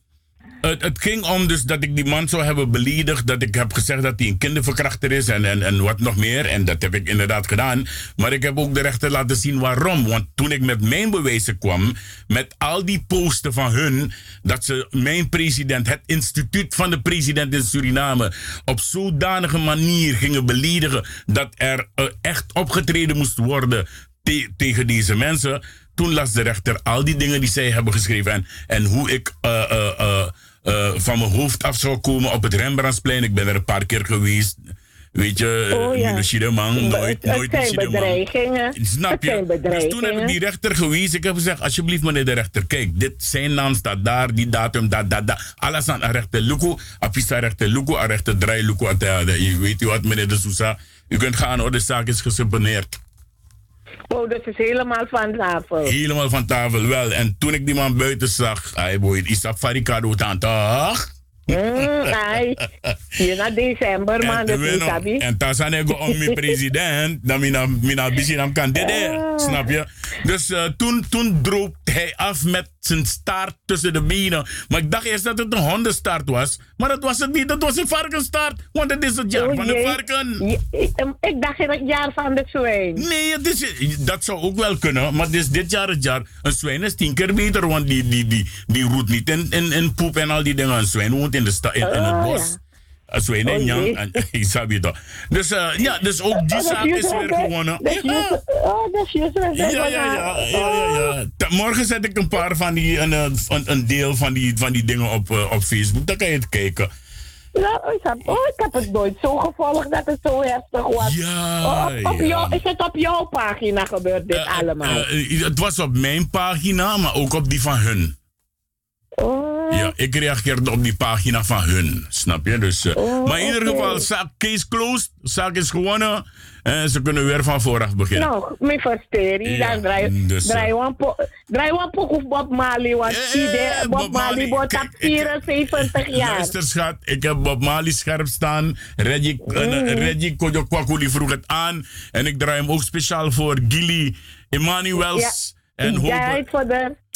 Het, ging om dus dat ik die man zou hebben beledigd. Dat ik heb gezegd dat hij een kinderverkrachter is en, en, en wat nog meer. En dat heb ik inderdaad gedaan. Maar ik heb ook de rechter laten zien waarom. Want toen ik met mijn bewijzen kwam, met al die posten van hun, dat ze mijn president, het instituut van de president in Suriname, op zodanige manier gingen beledigen dat er eh, echt opgetreden moest worden te- tegen deze mensen. Toen las de rechter al die dingen die zij hebben geschreven. En, en hoe ik eh, eh, eh, eh, van mijn hoofd af zou komen op het Rembrandtsplein. Ik ben er een paar keer geweest. Weet je, Oh, ja. Shideman, nooit, het, nooit zijn bedreigingen. Snap je? Dus toen heb ik die rechter gewezen. Ik heb gezegd, alsjeblieft meneer de rechter, kijk, dit, zijn naam staat daar, die datum, dat, dat, dat. Alles aan de rechter Luko, apisa rechter Luko, rechter draai Luko. Je weet u wat meneer de Sousa, u kunt gaan hoor, de zaak is gesubponeerd. Oh, dat is helemaal van tafel. Helemaal van tafel, wel. En toen ik die man buiten zag, hij boy, Isap Farikado aan toch? Mm, ai. Hier naar december, man. Dat is sabi. En daar zijn ik om mijn president, dan mina bisi nam kan dede, snap je? Dus eh, toen, toen droop hij af met zijn staart tussen de benen. Maar ik dacht eerst dat het een hondenstaart was. Maar dat was het niet, dat was een varkenstaart. Want het is het jaar Oh, van de varken. Ja, ik, dacht in het jaar van de zwijn. Nee, het is, dat zou ook wel kunnen. Maar het is dit jaar het jaar. Een zwijn is tien keer beter, want die, die, die, die roet niet in, in, in poep en al die dingen. Een zwijn woont in, de sta, in, in het Oh, bos. ja. Een zwijn Oh, en snap je toch. Dus eh, ja, dus ook die Oh, zaak is weer gewonnen. Ja. Oh, dat is wel. Ja, ja, ja, ja, ja, ja. Morgen zet ik een paar van die, een, eh, een, een deel van die, van die dingen op, eh, op Facebook. Dan kan je het kijken. Ja, ik heb, oh, ik heb het nooit zo gevolgd dat het zo heftig was. Ja, Oh, op, op ja. jou, is het op jouw pagina gebeurd, dit Eh, allemaal? eh, eh, het was op mijn pagina, maar ook op die van hun. Oh, Ja, ik reageerde op die pagina van hun, snap je? Dus, eh, Oh, maar in ieder geval, zaak case closed, zaak is gewonnen. En ze kunnen weer van vooraf beginnen. nou, mijn verstering, Ja, dan draai dus, draai eh. one po- draai one poek of Bob Marley, want Eh, die eh, de- Bob, Bob Marley wordt op ik- 74 jaar. Luister schat, ik heb Bob Marley scherp staan. Reggie, Mm. eh, Reggie Kojo Kwaku die vroeg het aan. En ik draai hem ook speciaal voor Gilly Emmanuels. En die.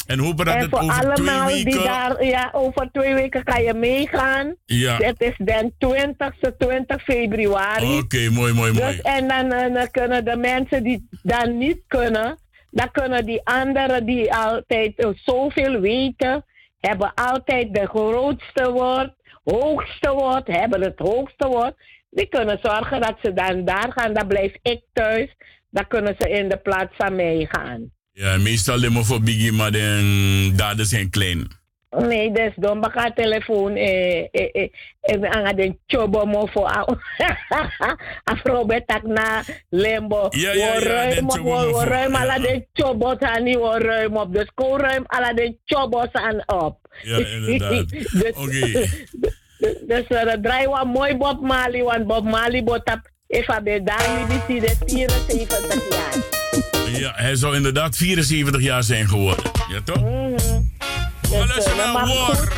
En hopen dat En het voor over twee allemaal die daar, ja, over twee weken kan je meegaan. Ja. Het is den 20ste, 20 februari. Oké, mooi, mooi, mooi. Dus, en dan, eh, dan kunnen de mensen die dan niet kunnen, dan kunnen die anderen die altijd eh, zoveel weten, hebben altijd de grootste woord, hoogste woord, hebben het hoogste woord. die kunnen zorgen dat ze dan daar gaan. Dan blijf ik thuis. Dan kunnen ze in de plaats van mij gaan. Ja, meestal de voor biggie, maar de daden zijn klein. Nee, dus dan baka telefoon eh eh eh eh anga den chobo mo fo a afro betak na lembo Ja, ja, ja, den op chobo mo ruim ala den chobo tani wo ruim op dus ko ruim ala den chobo aan op Ja, inderdaad. dus, Oké. dus uh, draai wat mooi Bob Marley want Bob Marley botap Eva Bedani die zie de 74 jaar Ja, hij zou inderdaad 74 jaar zijn geworden. Ja, toch? Maar luister eh, naar War.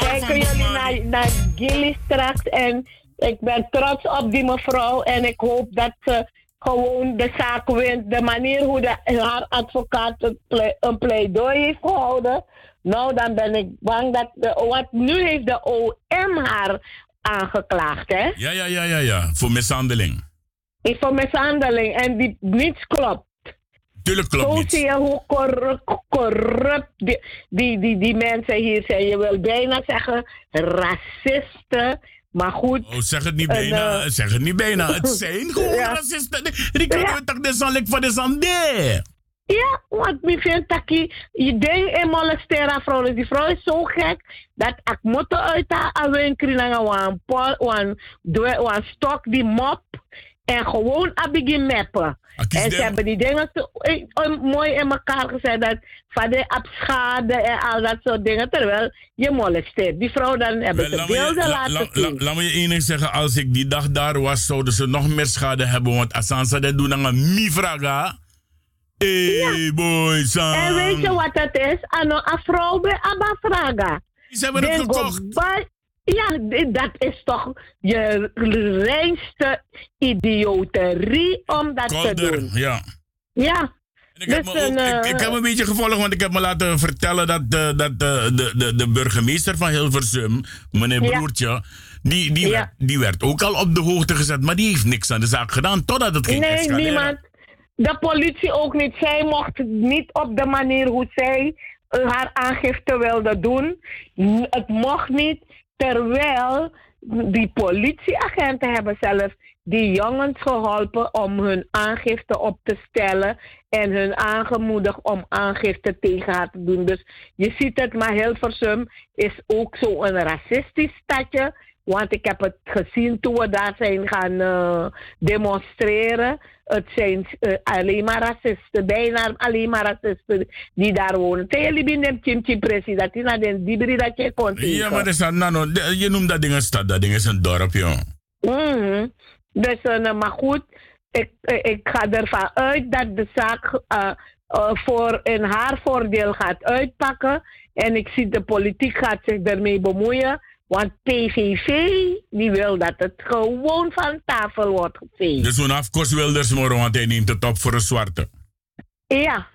Kijken jullie naar, naar Gilly straks en ik ben trots op die mevrouw en ik hoop dat ze gewoon de zaak wint. De manier hoe de, haar advocaat ple- een pleidooi heeft gehouden. Nou, dan ben ik bang dat... De, wat nu heeft de OM haar aangeklaagd, hè? Ja, ja, ja, ja, ja. Voor mishandeling. Is voor mishandeling en die niets klopt. Tuurlijk klopt Zo niet. zie je hoe corrupt, corrupt die, die, die, die mensen hier zijn. Je wil bijna zeggen racisten. Maar goed. Oh, zeg het niet En, bijna. eh, zeg het niet bijna. Het zijn gewoon Ja. racisten. Ricardo, ja. toch de van de zande. Ja, want ik vind dat je ding in molesteren vrouw. Die vrouw is zo gek dat ik moet uit haar pol, een dwe- een stok die mop en gewoon aan begin mappen. En ze hebben die dingen zo, eh, mooi in elkaar gezet dat van de schade en al dat soort dingen. Terwijl je molesteert. Die vrouw dan hebben ze beelden la- laten la- zien. la- Laat me je één ding zeggen. Als ik die dag daar was, zouden ze nog meer schade hebben. Want Asansa dat doen dan een mi-vraga. Hey, boy, Sam. En weet je wat het is? Ano, een vrouw bij Abba Fraga. Ze hebben het gekocht. Ja, dat is toch je reinste idioterie om dat te doen. ja. Ja. Ik heb, Dus me ook- een, eh, ik, ik heb een beetje gevolgd, want ik heb me laten vertellen dat de, dat de, de, de, de burgemeester van Hilversum, meneer Ja. Broertje, die, die, Ja. werd, die werd ook al op de hoogte gezet, maar die heeft niks aan de zaak gedaan totdat het ging Nee, escaleren. niemand. De politie ook niet. Zij mocht niet op de manier hoe zij eh, haar aangifte wilde doen. Het mocht niet, terwijl die politieagenten hebben zelf die jongens geholpen om hun aangifte op te stellen en hun aangemoedigd om aangifte tegen haar te doen. Dus je ziet het, maar Hilversum is ook zo'n racistisch stadje. Want ik heb het gezien toen we daar zijn gaan eh, demonstreren. Het zijn alleen maar racisten, bijna alleen maar racisten die daar wonen. Tegen jullie binnen dat is naar de dibri dat je kon Ja, maar er staat, nou, nou, je noemt dat ding een stad, dat ding is een dorp, joh. Dus, maar goed, ik, ik ga ervan uit dat de zaak eh, voor in haar voordeel gaat uitpakken. En ik zie de politiek gaat zich ermee bemoeien. Want PVV die wil dat het gewoon van tafel wordt geveegd. Dus zo'n afkost Wilders morgen, want hij neemt het op voor een zwarte. Ja,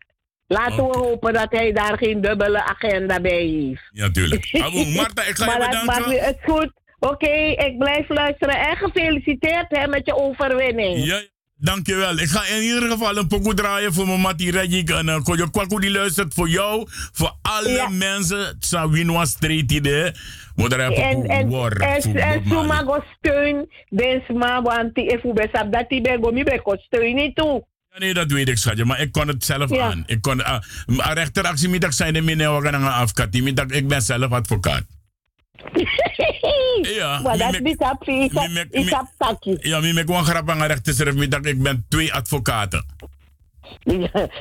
laten we hopen dat hij daar geen dubbele agenda bij heeft. Ja, tuurlijk. Abu, Marta, ik ga je maar dat bedanken. niet- het goed. Oké, ik blijf luisteren. En gefeliciteerd hè, met je overwinning. Ja, dankjewel. Ik ga in ieder geval een pokoe draaien voor mijn Mattie Reggie. En uh, Kojo Kwaku die luistert voor jou. Voor alle Ja. mensen. Sawinwa Street En, en, en, suma go steun, densma, want die efu besap dat die bego mi beko steun niet toe. Ja, nee, dat weet ik, schatje. Maar ik kon het zelf Ja. aan. Ik kon, uh, rechteractie middag zijn de meneer we gaan afkat. Middag, ik ben zelf advocaat. Ja, maar dat is op is. Ja, ik gewoon grap aan rechter middag. Ik ben twee advocaten.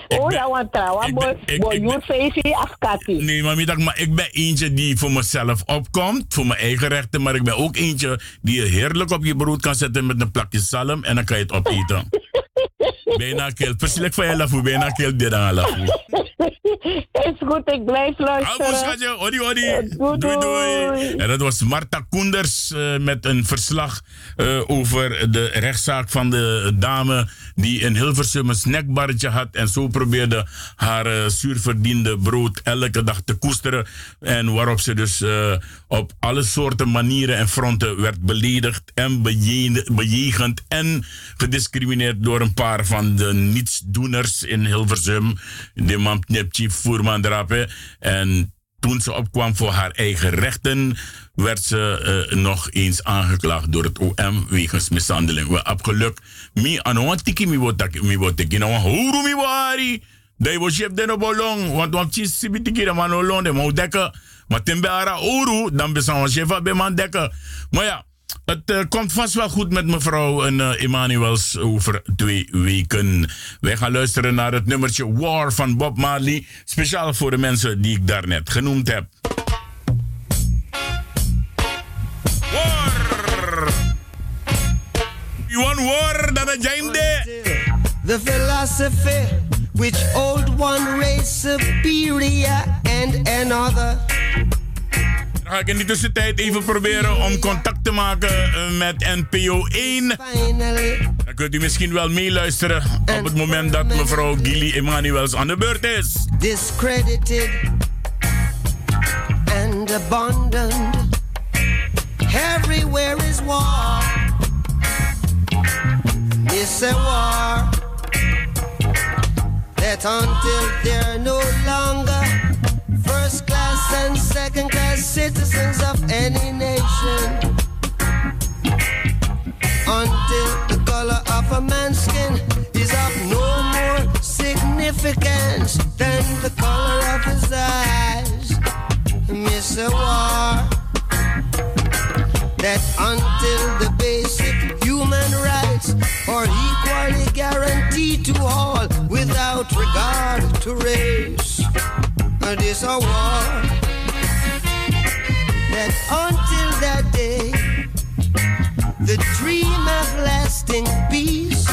Oh ja, want trouwens, boy, boy, you face afkati. Nee, maar middag, maar ik ben eentje die voor mezelf opkomt, voor mijn eigen rechten, maar ik ben ook eentje die je heerlijk op je brood kan zetten met een plakje zalm en dan kan je het opeten. bijna keel. Versielijk van je lafoe, bijna keel dit aan lafoe. Is goed, ik blijf luisteren. Hou schatje, odi odi. Doei, Doei doei. doei. En dat was Marta Koenders eh, met een verslag eh, over de rechtszaak van de dame die in Hilversum een snackbarretje had en zo probeerde haar eh, zuurverdiende brood elke dag te koesteren. En waarop ze dus eh, op alle soorten manieren en fronten werd beledigd en beje- bejegend en gediscrimineerd door een paar van de nietsdoeners in Hilversum. De man Nepchi Voerman Drape. En toen ze opkwam voor haar eigen rechten, werd ze uh, nog eens aangeklaagd door het OM wegens mishandeling. We abgeluk. Mi ano tiki mi wot mi wot tiki na huru mi wari. Dai wo chef den bolong want want chis sibi tiki na mano long de mo dekken. Maar tembe ara uru dan besan chef be man dekken. Maar ja, het uh, komt vast wel goed met mevrouw en uh, over twee weken. Wij gaan luisteren naar het nummertje War van Bob Marley. Speciaal voor de mensen die ik daarnet genoemd heb. Want war? Dat is The philosophy which old one race superior and another Dan ga ik in die tussentijd even proberen om contact te maken eh, met NPO 1. Dan kunt u misschien wel meeluisteren op het moment dat mevrouw Gilly Emanuels aan de beurt is. Discredited and abandoned. Everywhere is war. It's a war. That until they're no longer first class and second class citizens of any nation. Until the color of a man's skin is of no more significance than the color of his eyes. Miss a war that until the basic human rights are equally guaranteed to all without regard to race. This a war that until that day the dream of lasting peace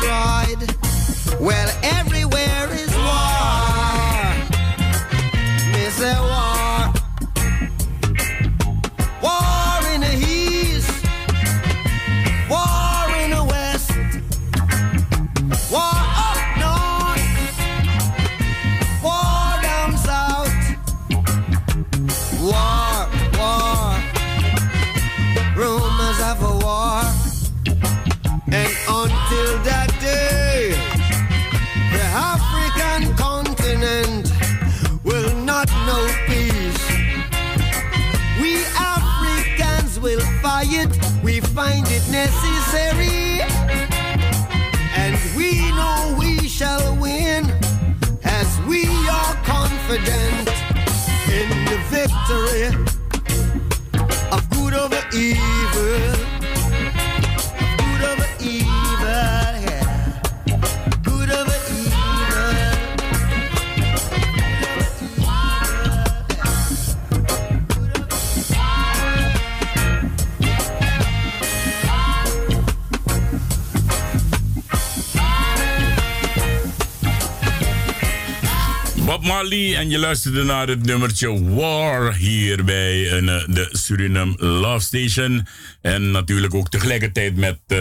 pride luisterde naar het nummertje War hier bij eh, de Suriname Love Station. En natuurlijk ook tegelijkertijd met uh,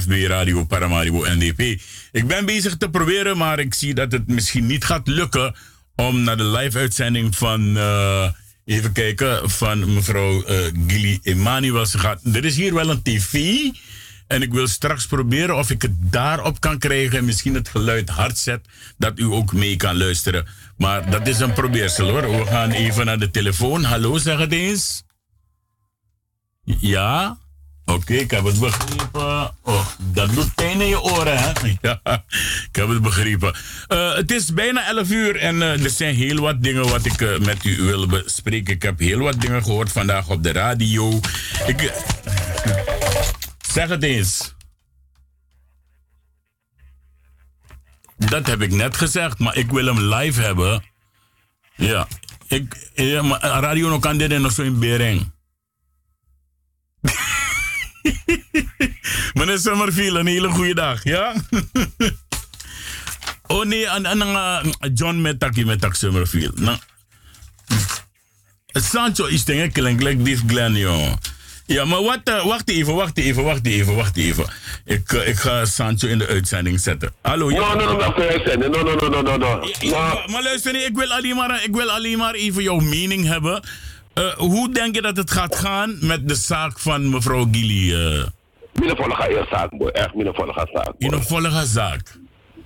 FB Radio Paramaribo NDP. Ik ben bezig te proberen, maar ik zie dat het misschien niet gaat lukken om naar de live uitzending van, eh, even kijken, van mevrouw uh, Gilly Emanuel te gaan. Er is hier wel een tv. En ik wil straks proberen of ik het daarop kan krijgen en misschien het geluid hard zet, dat u ook mee kan luisteren. Maar dat is een probeersel hoor. We gaan even naar de telefoon. Hallo, zeg het eens. Ja? Oké, ik heb het begrepen. Oh, dat doet pijn in je oren, hè? Ja, ik heb het begrepen. Uh, het is bijna 11 uur en uh, er zijn heel wat dingen wat ik uh, met u wil bespreken. Ik heb heel wat dingen gehoord vandaag op de radio. Ik, zeg het eens. Dat heb ik net gezegd, maar ik wil hem live hebben. Ja, ik, maar radio nog kan dit en nog zo in Bering. Meneer Summerfield, een hele goede dag, ja? oh nee, en, en, uh, John Metaki Metak Summerfield. Nou, Sancho is denk ik like this Glenn, joh. Ja, maar wat, uh, wacht even, wacht even, wacht even, wacht even. Ik, uh, ik ga Sancho in de uitzending zetten. Hallo, ja. No, no, no, no. No, no, no, no, no, no. Ja, maar, luister, ik wil, alleen maar, ik wil alleen maar even jouw mening hebben. Uh, hoe denk je dat het gaat gaan met de zaak van mevrouw Gilly? Uh? Eerst zaak, boy. Echt, mijn volgende zaak. In volgende zaak?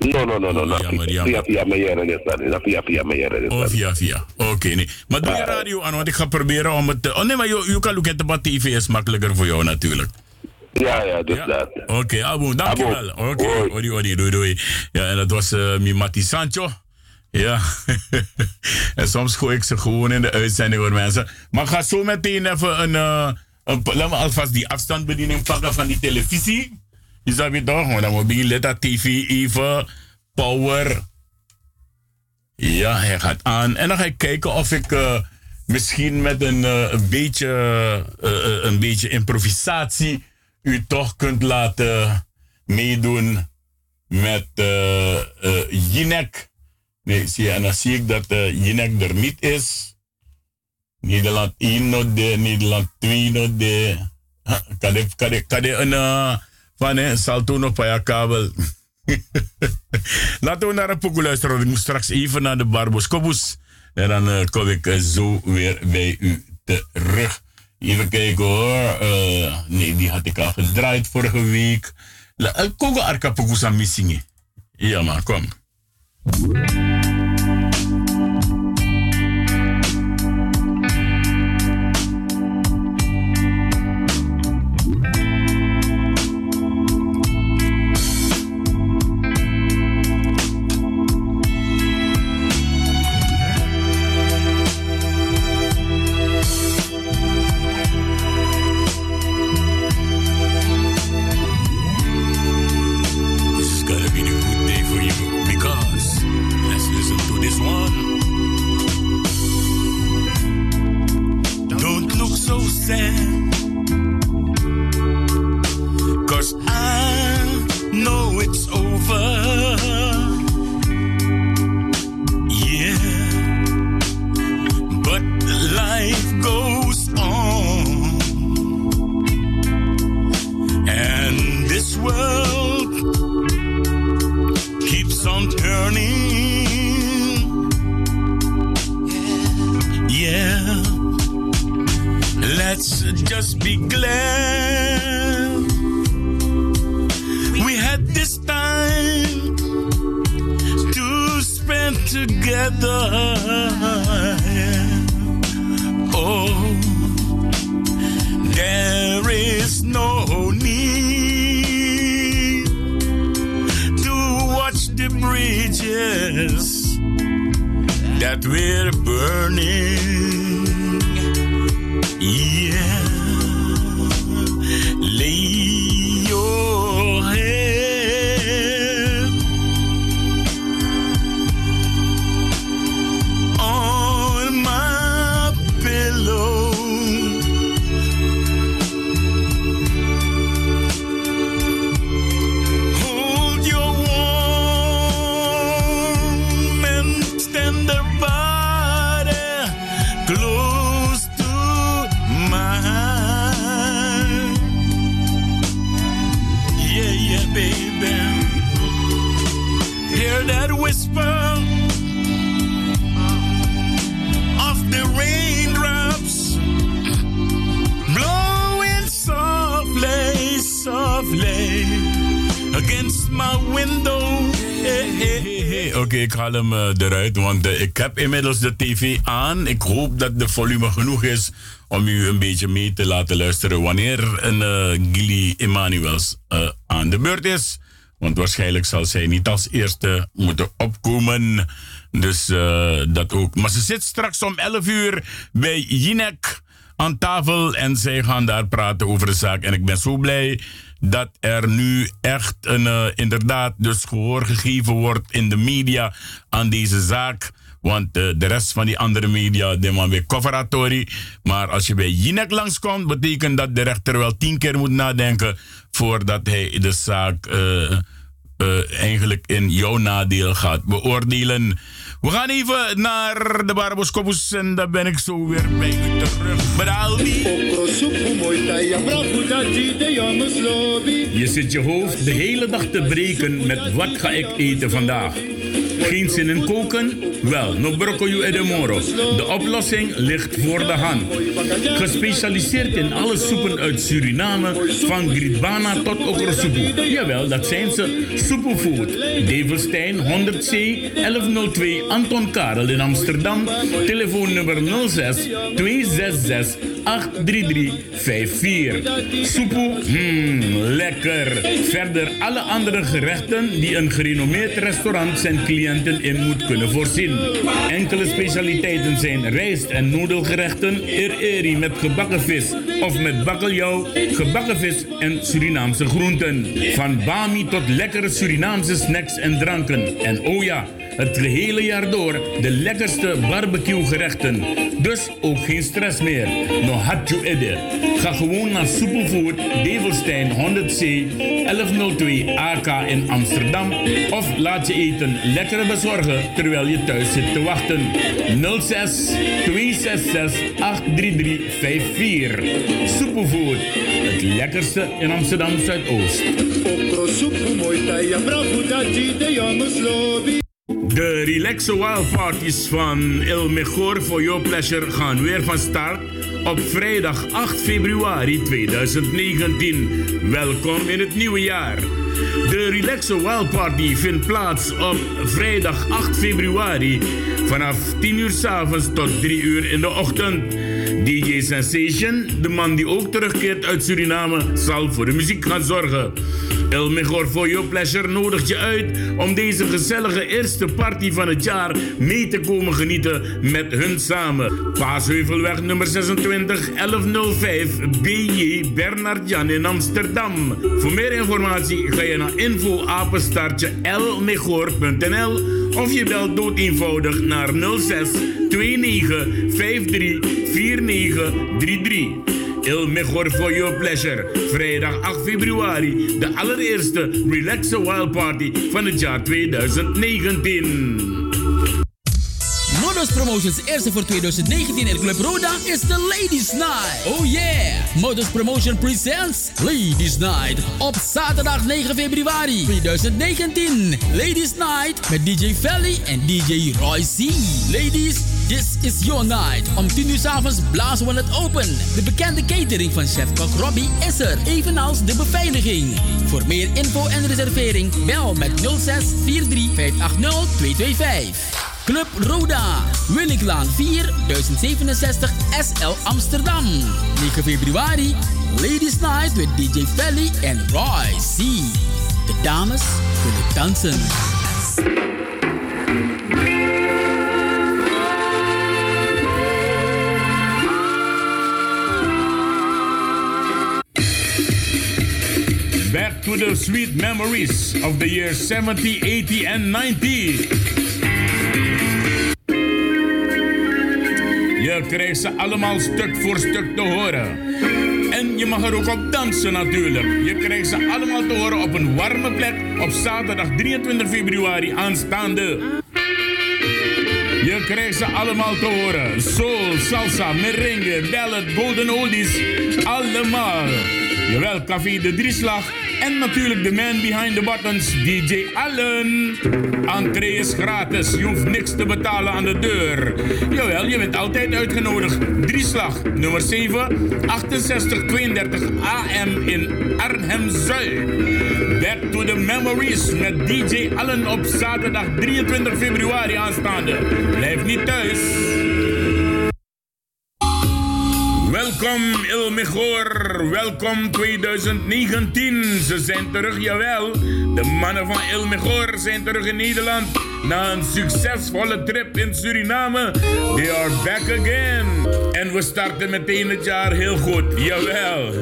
No, no, no, no. no. Jammer, jammer. Via, via mijn jaren Via, via mijn jaren Oh, via, via. Oké, okay, nee. Maar doe je radio aan, want ik ga proberen om het... Oh nee, maar je, kan ook het op tv is makkelijker voor jou natuurlijk. Ja, ja, dus ja. dat. Oké, okay, Abu, dankjewel. Oké, okay, odi, odi, doei, doei. Ja, en dat was uh, Mimati Sancho. Ja, en soms gooi ik ze gewoon in de uitzending voor mensen. Maar ga zo meteen even een, uh, een, Laat me alvast die afstandsbediening pakken van die televisie. Je zou toch, dan moet je let TV even power. Ja, hij gaat aan. En dan ga ik kijken of ik uh, misschien met een, uh, een, beetje, uh, een beetje improvisatie u toch kunt laten meedoen met Jinek. Nee, zie je, en dan zie ik dat Jinek er niet is. Nederland 1 nog de, Nederland 2 nog de. Kan ik een van een salto nog bij kabel. Laten we naar een pokoe luisteren. Ik moet straks even naar de Barbos Kobus. En dan uh, kom ik uh, zo weer bij u terug. Even kijken hoor. Uh, nee, die had ik al gedraaid vorige week. Kogo arka pokoe aan missingen. Ja maar, kom. Eruit, want uh, ik heb inmiddels de tv aan. Ik hoop dat de volume genoeg is om u een beetje mee te laten luisteren wanneer een uh, Gilly Emanuels uh, aan de beurt is. Want waarschijnlijk zal zij niet als eerste moeten opkomen. Dus dat ook. Maar ze zit straks om 11 uur bij Jinek aan tafel en zij gaan daar praten over de zaak. En ik ben zo blij dat er nu echt een, eh, inderdaad dus gehoor gegeven wordt in de media aan deze zaak. Want eh, de rest van die andere media, die man weer coveratory. Maar als je bij Jinek langskomt, betekent dat de rechter wel tien keer moet nadenken voordat hij de zaak eh, eh, eigenlijk in jouw nadeel gaat beoordelen. We gaan even naar de Barboskopus en daar ben ik zo weer bij u terug. Braldi. Je zit je hoofd de hele dag te breken met wat ga ik eten vandaag. Geen zin in koken? Wel, no broccoli e de moro. De oplossing ligt voor de hand. Gespecialiseerd in alle soepen uit Suriname, van gridbana tot okrosoepoe. Jawel, dat zijn ze. Soepoefood. Develstein 100C 1102 Anton Karel in Amsterdam. Telefoonnummer 06 266 83354. Soepoe, mmm, lekker. Verder alle andere gerechten die een gerenommeerd restaurant zijn cliënten in moet kunnen voorzien. Enkele specialiteiten zijn rijst- en noedelgerechten, eri met gebakken vis of met bakkeljauw, gebakken vis en Surinaamse groenten. Van bami tot lekkere Surinaamse snacks en dranken. En oh ja, het gehele jaar door de lekkerste barbecue gerechten. Dus ook geen stress meer. No hatju edde. Ga gewoon naar Superfood Develstein 100C 1102 AK in Amsterdam. Of laat je eten lekker bezorgen terwijl je thuis zit te wachten. 06 266 83354. Superfood. Het lekkerste in Amsterdam Zuidoost. De Relaxo Wild Parties van El Mejor for Your Pleasure gaan weer van start op vrijdag 8 februari 2019. Welkom in het nieuwe jaar. De Relaxo Wild Party vindt plaats op vrijdag 8 februari vanaf 10 uur s avonds tot 3 uur in de ochtend. DJ Sensation, de man die ook terugkeert uit Suriname, zal voor de muziek gaan zorgen. El Mejor for Your Pleasure nodigt je uit om deze gezellige eerste party van het jaar mee te komen genieten met hun samen. Paasheuvelweg nummer 26 1105 BJ Bernard Jan in Amsterdam. Voor meer informatie ga je naar info apenstaartje lmejor.nl of je belt dood eenvoudig naar 06 29 53 49 33. Il Mejor for Your Pleasure. Vrijdag 8 februari. De allereerste Relaxo Wild Party van het jaar 2019. Modus Promotions eerste voor 2019 in Club Roda is de Ladies Night. Oh yeah! Modus Promotion presents Ladies Night op zaterdag 9 februari 2019. Ladies Night met DJ Felly en DJ Roy C. Ladies, this is your night. Om 10 uur s avonds blazen we het open. De bekende catering van chef Kok Robbie is er, evenals de beveiliging. Voor meer info en reservering bel met 06 43 580 225. Club Roda, Williklaan 4, 1067 SL Amsterdam. 9 februari, Ladies Night met DJ Felly en Roy C. De dames willen dansen. To the sweet memories of the years 70, 80 and 90. Je krijgt ze allemaal stuk voor stuk te horen. En je mag er ook op dansen natuurlijk. Je krijgt ze allemaal te horen op een warme plek op zaterdag 23 februari aanstaande. Je krijgt ze allemaal te horen. Soul, salsa, merengue, ballad, golden oldies. Allemaal. Jawel, Café de Drieslag. En natuurlijk de man behind the buttons, DJ Allen. Entree is gratis, je hoeft niks te betalen aan de deur. Jawel, je bent altijd uitgenodigd. Drieslag, nummer 7, 6832 AM in Arnhem-Zuid. Back to the memories met DJ Allen op zaterdag 23 februari aanstaande. Blijf niet thuis. Welkom Il Mejor, welkom 2019. Ze zijn terug, jawel. De mannen van Il Mejor zijn terug in Nederland. Na een succesvolle trip in Suriname. They are back again. En we starten meteen het jaar heel goed, jawel.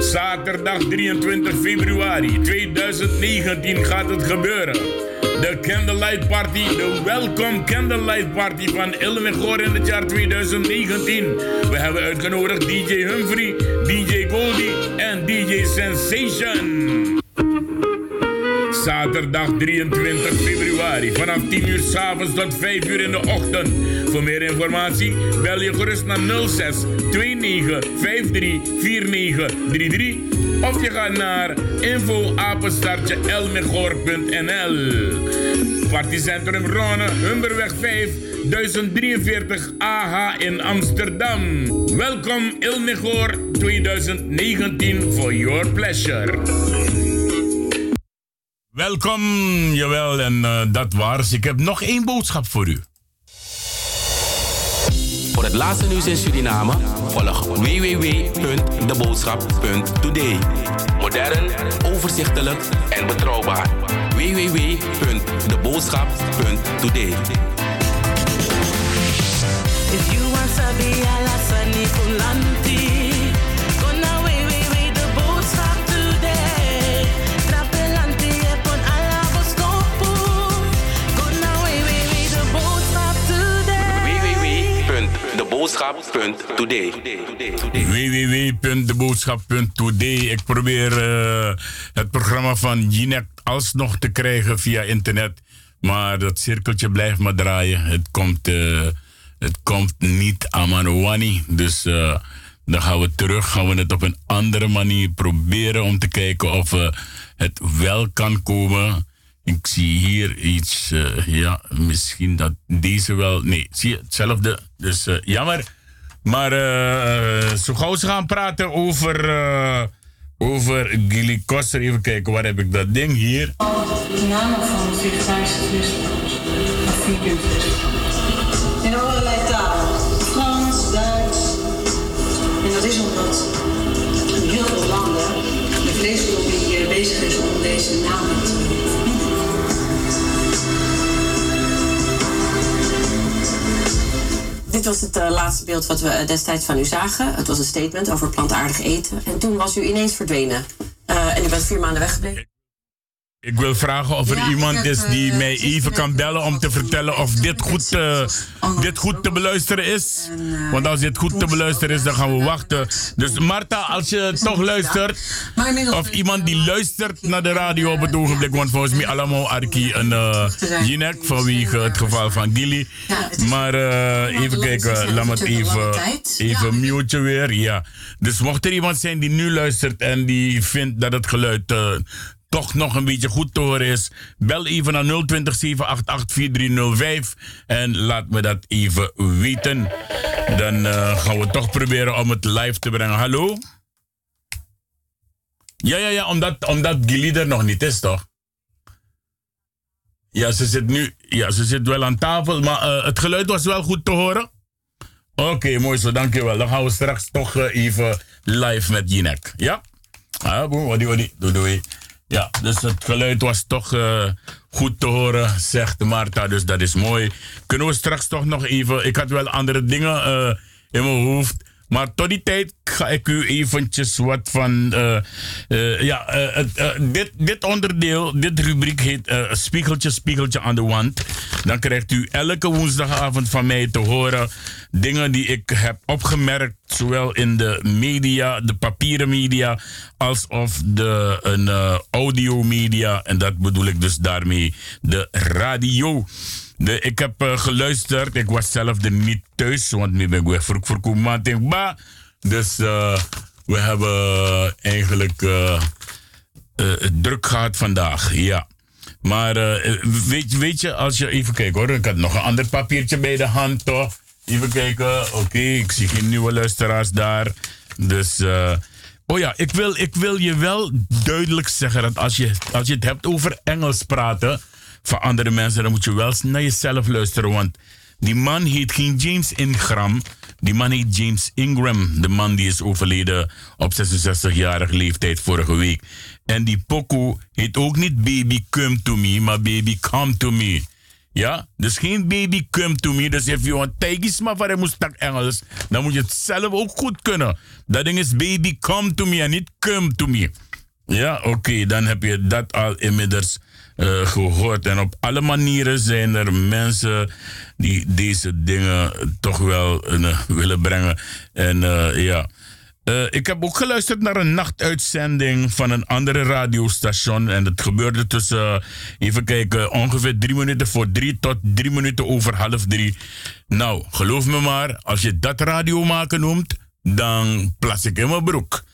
Zaterdag 23 februari 2019 gaat het gebeuren. De Candlelight Party, de Welcome Candlelight Party van Ilmegor in het jaar 2019. We hebben uitgenodigd DJ Humphrey, DJ Goldie en DJ Sensation. Zaterdag 23 februari vanaf 10 uur s avonds tot 5 uur in de ochtend. Voor meer informatie bel je gerust naar 06 29 53 4933 of je gaat naar info elmegor.nl. Partycentrum Ronne, Humberweg 5, 1043 AH in Amsterdam. Welkom Ilmegor 2019 for your pleasure. Welkom, jawel, en uh, dat was. Ik heb nog één boodschap voor u. Voor het laatste nieuws in Suriname volg www.deboodschap.today. Modern, overzichtelijk en betrouwbaar. www.deboodschap.today. If you want today. www.deboodschap.today. Ik probeer eh, het programma van Jinek alsnog te krijgen via internet. Maar dat cirkeltje blijft maar draaien. Het komt, eh, het komt niet aan Manowani. Dus eh, dan gaan we terug. Gaan we het op een andere manier proberen om te kijken of het wel kan komen. Ik zie hier iets. eh, ja, misschien dat deze wel. Nee, zie je hetzelfde. Dus eh, jammer. Maar eh, zo gauw ze gaan praten over, eh, over Gilly Koster. Even kijken, waar heb ik dat ding hier? De namen van de vegetarische visbroodjes. In allerlei talen. Frans, Duits. En dat is omdat in heel veel landen de vleeslobby bezig is om deze namen te Dit was het eh, laatste beeld wat we eh, destijds van u zagen. Het was een statement over plantaardig eten. En toen was u ineens verdwenen. Eh, en u bent vier maanden weggebleven. Ik wil vragen of er Ja, iemand is die eh, mij even kan bellen om te vertellen of dit goed, eh, dit goed te beluisteren is. Want als dit goed te beluisteren is, dan gaan we wachten. Dus Marta, als je toch luistert, of iemand die luistert naar de radio op het ogenblik, want volgens mij allemaal Arki en uh, Jinek vanwege het geval van Gilly. Maar eh, even kijken, laat me het even, even mute weer. Ja. Dus mocht er iemand zijn die nu luistert en die vindt dat het geluid eh, toch nog een beetje goed te horen is, bel even naar 020 788 4305 en laat me dat even weten. Dan eh, gaan we toch proberen om het live te brengen. Hallo? Ja, ja, ja, omdat, omdat Gilly nog niet is, toch? Ja, ze zit nu ja, ze zit wel aan tafel, maar eh, het geluid was wel goed te horen. Oké, mooi zo, dankjewel. Dan gaan we straks toch eh, even live met Jinek. Ja? Ah, boem, wadi, wadi, doei, doei. Ja, dus het geluid was toch eh, goed te horen, zegt Marta. Dus dat is mooi. Kunnen we straks toch nog even... Ik had wel andere dingen eh, in mijn hoofd. Maar tot die tijd ga ik u eventjes wat van... eh, eh, ja, eh, dit, dit onderdeel, dit rubriek heet Spiegeltje, Spiegeltje aan de wand. Dan krijgt u elke woensdagavond van mij te horen... dingen die ik heb opgemerkt, zowel in de media, de papieren media... als of de een, audio media. En dat bedoel ik dus daarmee de radio... Ik heb eh, geluisterd. Ik was zelf er niet thuis, want nu ben ik weg voor voor Koeman. Dus eh, we hebben eigenlijk het druk gehad vandaag. Ja. Maar weet, weet je, als je even kijkt hoor. Ik had nog een ander papiertje bij de hand toch. Even kijken. Oké, ik zie geen nieuwe luisteraars daar. Dus. Oh ja, ik wil, ik wil je wel duidelijk zeggen dat als je, als je het hebt over Engels praten van andere mensen, dan moet je wel naar jezelf luisteren. Want die man heet geen James Ingram, die man heet James Ingram. De man die is overleden op 66-jarige leeftijd vorige week. En die pokoe heet ook niet Baby Come To Me, maar Baby Come To Me. Ja, dus geen baby come to me. Dus if you want tigers maar van moest tak Engels, dan moet je het zelf ook goed kunnen. Dat ding is baby come to me en niet come to me. Ja, oké, dan heb je dat al inmiddels eh, gehoord. En op alle manieren zijn er mensen die deze dingen toch wel eh, willen brengen. En eh, ja. Ik heb ook geluisterd naar een nachtuitzending van een andere radiostation. En het gebeurde tussen, even kijken, ongeveer drie minuten voor drie tot drie minuten over half drie. Nou, geloof me maar, als je dat radio maken noemt, dan plas ik in mijn broek.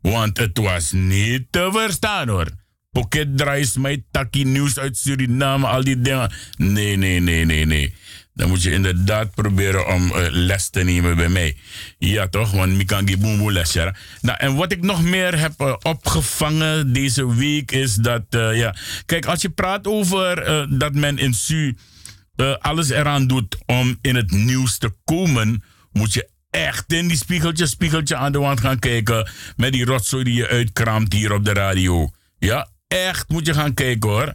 Want het was niet te verstaan hoor. Pocket Drives, mijn takkie nieuws uit Suriname, al die dingen. Nee, nee, nee, nee, nee. Dan moet je inderdaad proberen om eh, les te nemen bij mij. Ja, toch? Want ik kan die boemboe les. Ja. Nou, en wat ik nog meer heb eh, opgevangen deze week is dat, eh, ja. Kijk, als je praat over dat men in Su alles eraan doet om in het nieuws te komen, moet je echt in die spiegeltje, spiegeltje aan de wand gaan kijken met die rotzooi die je uitkraamt hier op de radio. Ja, echt moet je gaan kijken hoor.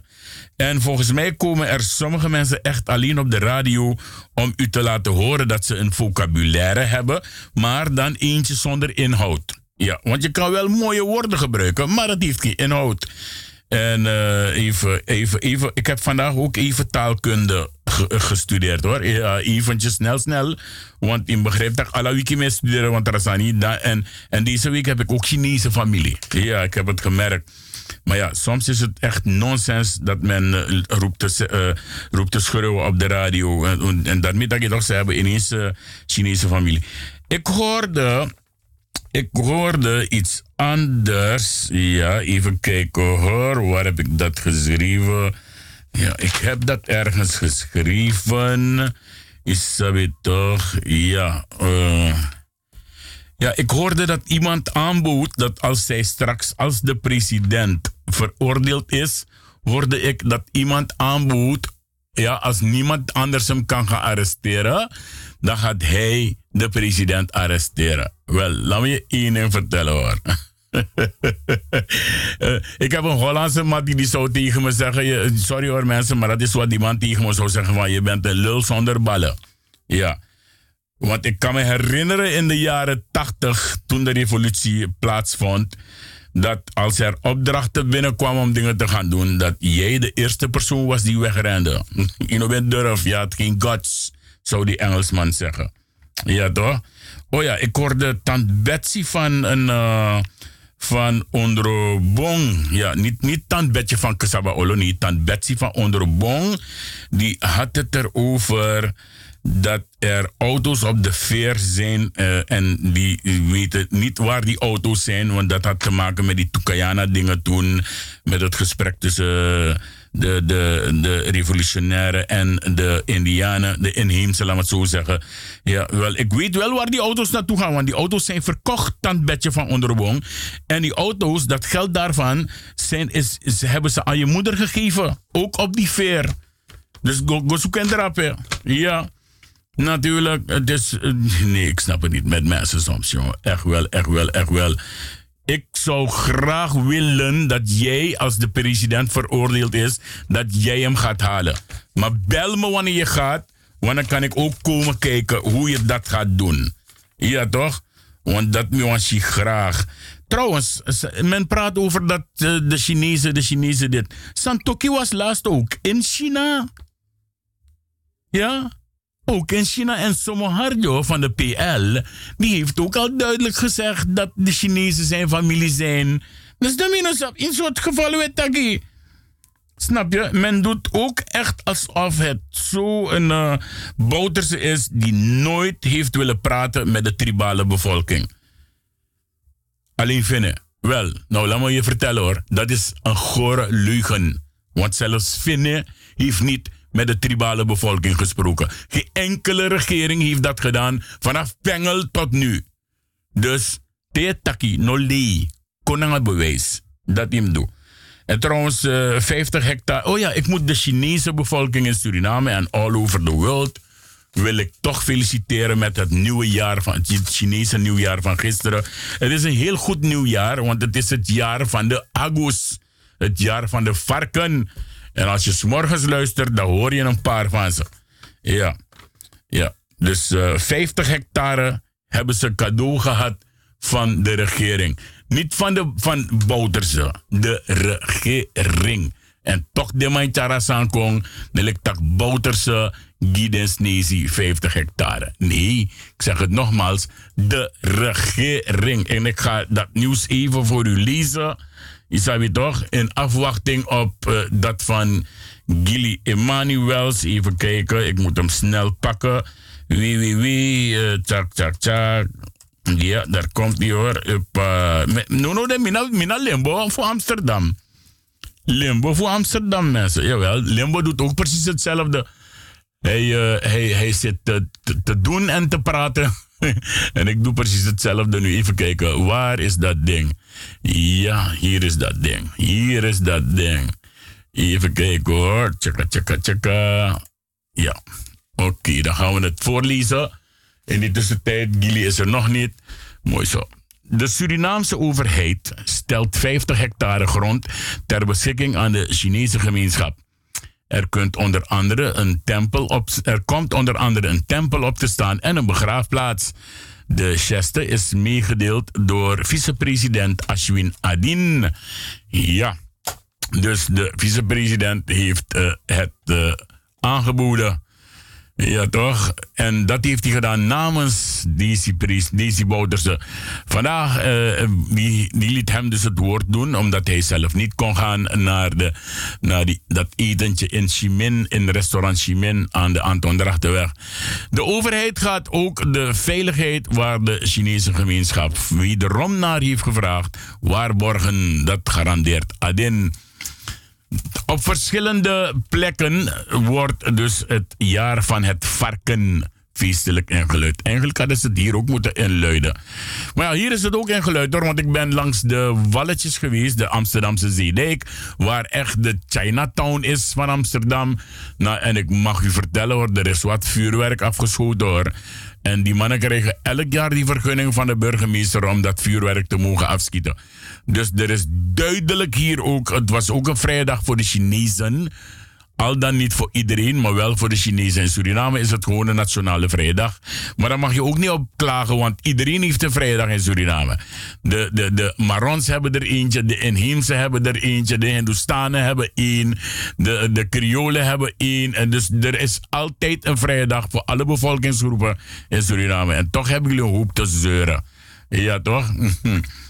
En volgens mij komen er sommige mensen echt alleen op de radio om u te laten horen dat ze een vocabulaire hebben, maar dan eentje zonder inhoud. Ja, want je kan wel mooie woorden gebruiken, maar het heeft geen inhoud. En eh, even, even, even, ik heb vandaag ook even taalkunde ge- gestudeerd hoor. Ja, eventjes snel, snel. Want ik begrijp dat ik alle wiki mee studeren, want er is niet. En, en deze week heb ik ook Chinese familie. Ja, ik heb het gemerkt. Maar ja, soms is het echt nonsens dat men eh, roept, te, eh, roept schreeuwen op de radio. En, en- en daarmee dat je toch, ze hebben ineens eh, Chinese familie. Ik hoorde, ik hoorde iets anders. Ja, even kijken hoor. Waar heb ik dat geschreven? Ja, ik heb dat ergens geschreven. Is dat weer toch? Ja, eh. Ja, ik hoorde dat iemand aanbood dat als zij straks, als de president veroordeeld is, hoorde ik dat iemand aanbood, ja, als niemand anders hem kan gaan arresteren, dan gaat hij de president arresteren. Wel, laat me je één vertellen hoor. Eh, ik heb een Hollandse man die, zou tegen me zeggen, sorry hoor mensen, maar dat is wat die man tegen me zou zeggen van je bent een lul zonder ballen. Ja. Want ik kan me herinneren in de jaren 80, toen de revolutie plaatsvond, dat als er opdrachten binnenkwamen om dingen te gaan doen, dat jij de eerste persoon was die wegrende. Je bent durf, je had geen guts, zou die Engelsman zeggen. Ja, toch? Oh ja, ik hoorde tant Betsy van een. eh, van Ondrobong. Ja, niet, niet tant Betsy van Kesaba Olo, niet tant Betsy van Ondrobong. Die had het erover dat er auto's op de veer zijn eh, en die weten niet waar die auto's zijn, want dat had te maken met die Tukayana-dingen toen, met het gesprek tussen de, de, de revolutionairen en de Indianen, de inheemse, laat het zo zeggen. Ja, wel, ik weet wel waar die auto's naartoe gaan, want die auto's zijn verkocht aan het bedje van Onderwong. En die auto's, dat geld daarvan, zijn, is, hebben ze aan je moeder gegeven, ook op die veer. Dus go, go hè. Ja. Natuurlijk, eh, Nee, ik snap het niet met mensen soms, jongen. Echt wel, echt wel, echt wel. Ik zou graag willen dat jij, als de president veroordeeld is, dat jij hem gaat halen. Maar bel me wanneer je gaat, want dan kan ik ook komen kijken hoe je dat gaat doen. Ja, toch? Want dat was je graag. Trouwens, men praat over dat eh, de Chinezen, de Chinezen dit. Santoki was laatst ook in China. Ja, ook in China. En Somoharjo van de PL, die heeft ook al duidelijk gezegd dat de Chinezen zijn familie zijn. Dus op in soort gevallen met Taki. Snap je? Men doet ook echt alsof het zo een uh, Bouterse is die nooit heeft willen praten met de tribale bevolking. Alleen vinden. Wel, nou laat me je vertellen hoor. Dat is een gore leugen. Want zelfs Finne heeft niet met de tribale bevolking gesproken. Geen enkele regering heeft dat gedaan vanaf Pengel tot nu. Dus, Teetaki, no lee. Konanga bewijs dat hem doet. En trouwens, uh, 50 hectare. Oh ja, ik moet de Chinese bevolking in Suriname en all over the world. wil ik toch feliciteren met het nieuwe jaar van het Chinese nieuwjaar van gisteren. Het is een heel goed nieuwjaar, want het is het jaar van de Agus. Het jaar van de varken. En als je s'morgens luistert, dan hoor je een paar van ze. Ja, ja. Dus eh 50 hectare hebben ze cadeau gehad van de regering. Niet van, de, van Bouterse, de regering. En toch de mijn Tarasan Kong, de lijkt Bouterse, Nezi, 50 hectare. Nee, ik zeg het nogmaals, de regering. En ik ga dat nieuws even voor u lezen. Weet toch, in afwachting op eh, dat van Gilly Emanuels. Even kijken, ik moet hem snel pakken. Wie, wie, wie, eh, tjak, tjak, tjak. Ja, daar komt hij hoor. Op, uh, no, de mina, mina Limbo voor Amsterdam. Limbo voor Amsterdam, mensen. Jawel, Limbo doet ook precies hetzelfde. Hij, eh, hij, hij zit te, te doen en te praten. en ik doe precies hetzelfde nu. Even kijken, waar is dat ding? Ja, hier is dat ding. Hier is dat ding. Even kijken hoor. Tjekka, tjekka, tjekka. Ja. Oké, dan gaan we het voorlezen. In die tussentijd, Gili is er nog niet. Mooi zo. De Surinaamse overheid stelt 50 hectare grond ter beschikking aan de Chinese gemeenschap. Er, kunt onder andere een tempel op, er komt onder andere een tempel op te staan en een begraafplaats. De geste is meegedeeld door vicepresident Ashwin Adin. Ja, dus de vicepresident heeft uh, het uh, aangeboden. Ja, toch? En dat heeft hij gedaan namens Daisy Priest, Bouterse. Vandaag, uh, die liet hem dus het woord doen, omdat hij zelf niet kon gaan naar, de, naar die, dat etentje in Chimin, in restaurant Chimin aan de Anton Drachtenweg. De overheid gaat ook de veiligheid waar de Chinese gemeenschap wederom naar heeft gevraagd, waarborgen. Dat garandeert Adin. Op verschillende plekken wordt dus het jaar van het varken feestelijk ingeluid. Eigenlijk hadden ze het hier ook moeten inluiden. Maar ja, hier is het ook ingeluid hoor, want ik ben langs de walletjes geweest, de Amsterdamse Zeedijk, waar echt de Chinatown is van Amsterdam. Nou, en ik mag u vertellen hoor, er is wat vuurwerk afgeschoten hoor. En die mannen krijgen elk jaar die vergunning van de burgemeester om dat vuurwerk te mogen afschieten. Dus er is duidelijk hier ook, het was ook een vrijdag voor de Chinezen. Al dan niet voor iedereen, maar wel voor de Chinezen. In Suriname is het gewoon een nationale vrijdag. Maar daar mag je ook niet op klagen, want iedereen heeft een vrijdag in Suriname. De, de, de Marons hebben er eentje, de inheemse hebben er eentje, de Hindustanen hebben één, de, de Creolen hebben één. En dus er is altijd een vrijdag voor alle bevolkingsgroepen in Suriname. En toch hebben jullie hoop te zeuren. Ja, toch?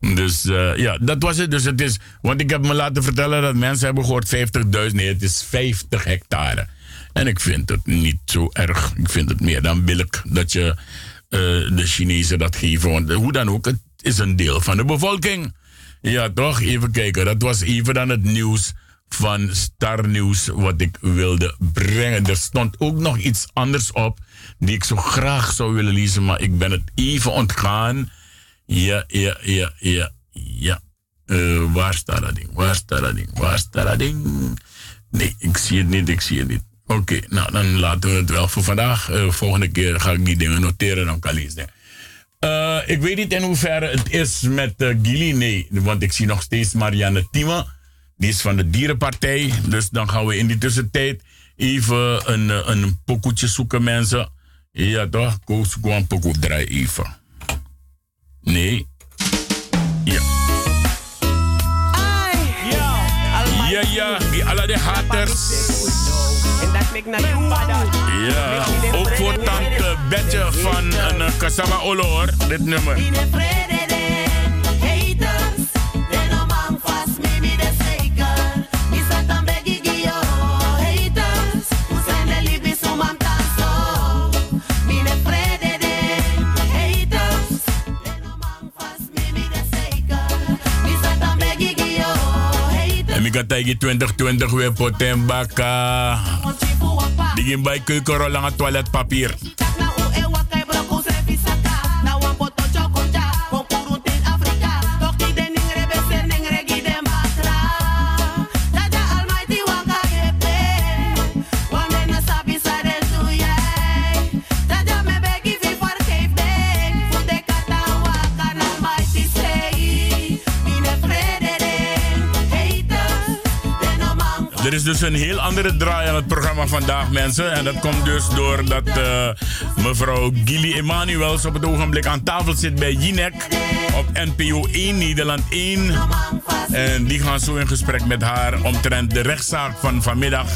Dus uh, ja, dat was het. Dus het is, want ik heb me laten vertellen dat mensen hebben gehoord 50.000. Nee, het is 50 hectare. En ik vind het niet zo erg. Ik vind het meer dan billig dat je uh, de Chinezen dat geven. Want hoe dan ook, het is een deel van de bevolking. Ja, toch? Even kijken. Dat was even dan het nieuws van Star News wat ik wilde brengen. Er stond ook nog iets anders op die ik zo graag zou willen lezen, maar ik ben het even ontgaan. Ja, ja, ja, ja, ja. Uh, waar staat dat ding? Waar staat dat ding? Waar staat dat ding? Nee, ik zie het niet, ik zie het niet. Oké, nou dan laten we het wel voor vandaag. Uh, volgende keer ga ik die dingen noteren, dan kan lezen. Uh, ik weet niet in hoeverre het is met uh, Gili, nee. Want ik zie nog steeds Marianne Thieme. Die is van de Dierenpartij. Dus dan gaan we in die tussentijd even een, een pokoetje zoeken, mensen. Ja, toch? Koos gewoon pokoe draai even. Nee. Ja. Ja, ja, die alle de haters. Ja, ook voor tante Betje van een Cassava Olor, dit nummer. Mika tagi 2020 weer potembaka. Digin bij keukenrol aan toiletpapier. Er is dus een heel andere draai aan het programma vandaag, mensen. En dat komt dus doordat uh, mevrouw Gilly Emanuels op het ogenblik aan tafel zit bij Jinek op NPO 1, Nederland 1. En die gaan zo in gesprek met haar omtrent de rechtszaak van vanmiddag.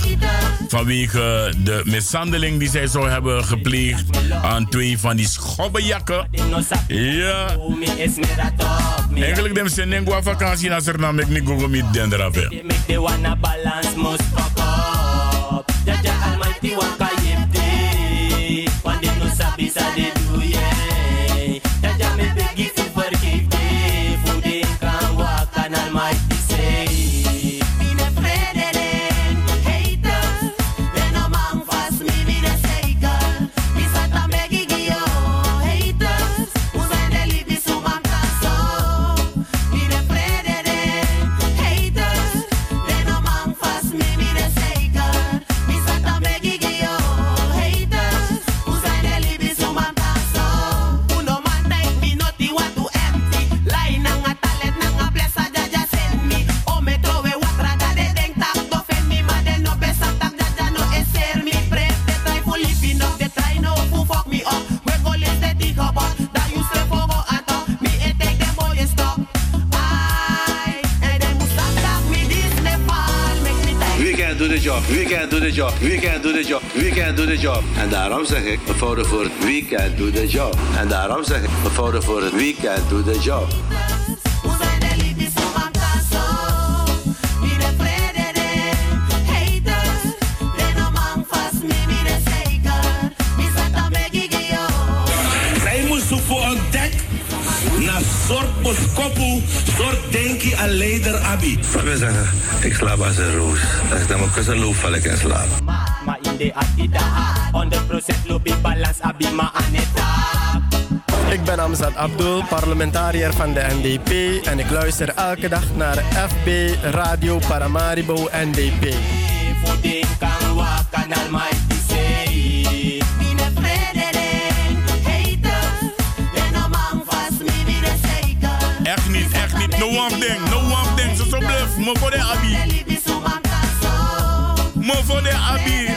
Vanwege de mishandeling die zij zou hebben gepleegd aan twee van die schobbenjakken. Ja. Eigenlijk ze nengwa vakantie naar Suriname, ik niet gogo met must pop up. Jaja Almighty, one can empty. One day no sabi, sabi. Wie can do the job? Wie can do the job? Wie can do the job? En daarom zeg ik, we vouwen voor het can do the job. En daarom zeg ik, we vouwen voor het can do the job. Soort denki aan leider abi. Je zeggen, ik slaap als een roos. Als ik naar mijn kussen loop, val ik in slaap. Ma in de atida. 100% loop balance abi ma aneta. Ik ben Amzad Abdul, parlementariër van de NDP en ik luister elke dag naar FB Radio Paramaribo NDP. No one thing, no one thing. So so bluff, mo for the abi. Mo for the abi.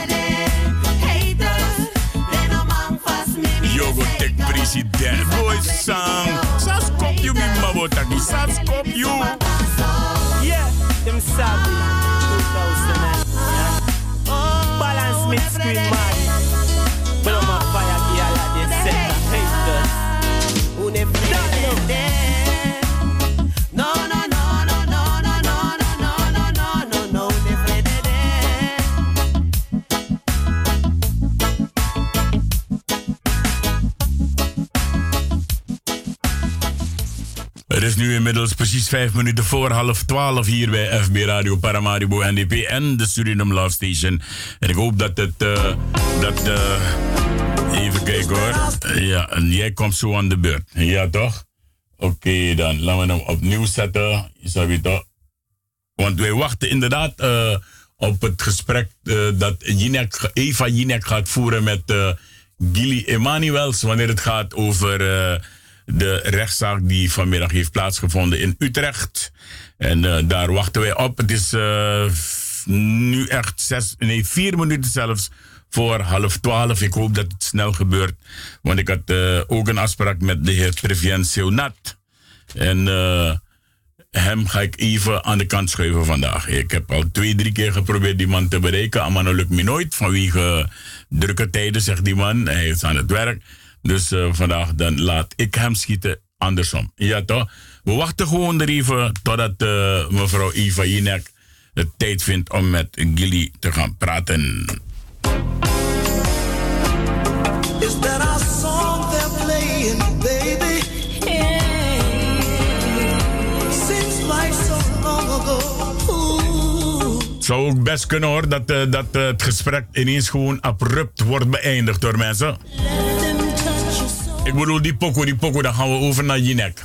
Yo go take president boy song. Sas kop you mi mabo taki. Sas kop you. Yeah, them savvy. 2009. Balance mid screen man. Blow my fire, girl, at the center. Haters. Who never nu inmiddels precies vijf minuten voor half twaalf hier bij FB Radio Paramaribo NDP en de Suriname Love Station. En ik hoop dat het. eh, dat, eh, even kijken hoor. Ja, en jij komt zo aan de beurt. Ja, toch? Oké, dan laten we hem opnieuw zetten. Je toch? Want wij wachten inderdaad eh, op het gesprek dat Jinek, Eva Jinek gaat voeren met Gilly Emanuels. Wanneer het gaat over de rechtszaak die vanmiddag heeft plaatsgevonden in Utrecht. En eh, daar wachten wij op. Het is eh, nu echt zes, nee, vier minuten zelfs voor half twaalf. Ik hoop dat het snel gebeurt. Want ik had eh, ook een afspraak met de heer Trevien Seonat. En hem ga ik even aan de kant schuiven vandaag. Ik heb al twee, drie keer geprobeerd die man te bereiken. Maar dat lukt me nooit vanwege drukke tijden, zegt die man. Hij is aan het werk. Dus eh, vandaag dan laat ik hem schieten andersom. Ja toch? We wachten gewoon er even totdat eh, mevrouw Eva Jinek de tijd vindt om met Gilly te gaan praten. Is that our song they're playing, baby? Seems like so long ago. Ooh. Het zou ook best kunnen hoor, dat, eh, dat het gesprek ineens gewoon abrupt wordt beëindigd door mensen. Ik bedoel, die pokoe, die pokoe, dan gaan we over naar Jinek.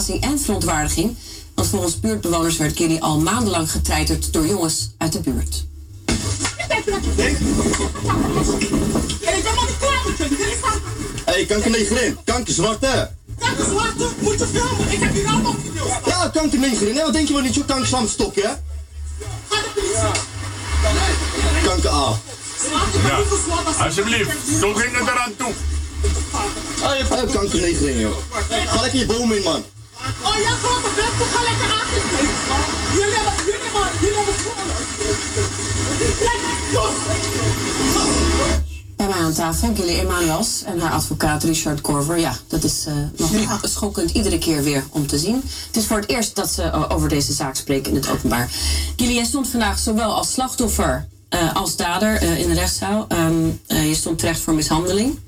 Verbazing en verontwaardiging. Want volgens buurtbewoners werd Gilly al maandenlang getreiterd door jongens uit de buurt. Hé, kankernegerin, kankerzwarte. Kankerzwarte, moet je filmen. Ik heb hier allemaal video's. Ja, kankernegerin. Nee, wat denk je wel niet zo kankerslam stokje, hè? Kanker A. Ja, alsjeblieft. Zo ging het eraan toe. Ah, je hebt kankernegerin, joh. Ga lekker je boom in, man. Oh ja, bek, toch ga lekker aangekleed. Jullie hebben, jullie maar, jullie hebben Bij mij aan tafel Gilly Emanuels en haar advocaat Richard Corver. Ja, dat is eh, nog schokkend iedere keer weer om te zien. Het is voor het eerst dat ze eh, over deze zaak spreken in het openbaar. Gilly, jij stond vandaag zowel als slachtoffer eh, als dader eh, in de rechtszaal. Ehm, eh, je stond terecht voor mishandeling.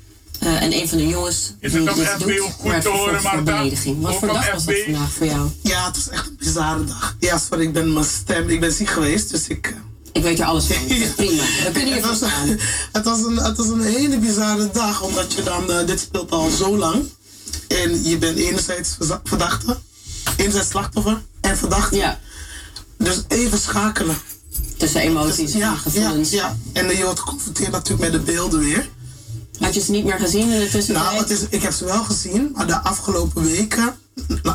Eh, en een van de jongens Is die het dit FB doet, goed horen, Marta? belediging. Wat voor dag was dat vandaag voor jou? Ja, het was echt een bizarre dag. Ja, sorry, ik ben mijn stem, ik ben ziek geweest, dus ik... eh, Ik weet er alles van. Prima, we kunnen je het het, was een, het was een hele bizarre dag, omdat je dan... eh, dit speelt al zo lang. En je bent enerzijds verdachte, enerzijds slachtoffer en verdachte. Ja. Dus even schakelen. Tussen emoties ja, en gevoelens. Ja, ja. En je wordt geconfronteerd natuurlijk met de beelden weer. Had je ze niet meer gezien in de tussentijd? Nou, het is, ik heb ze wel gezien, maar de afgelopen weken,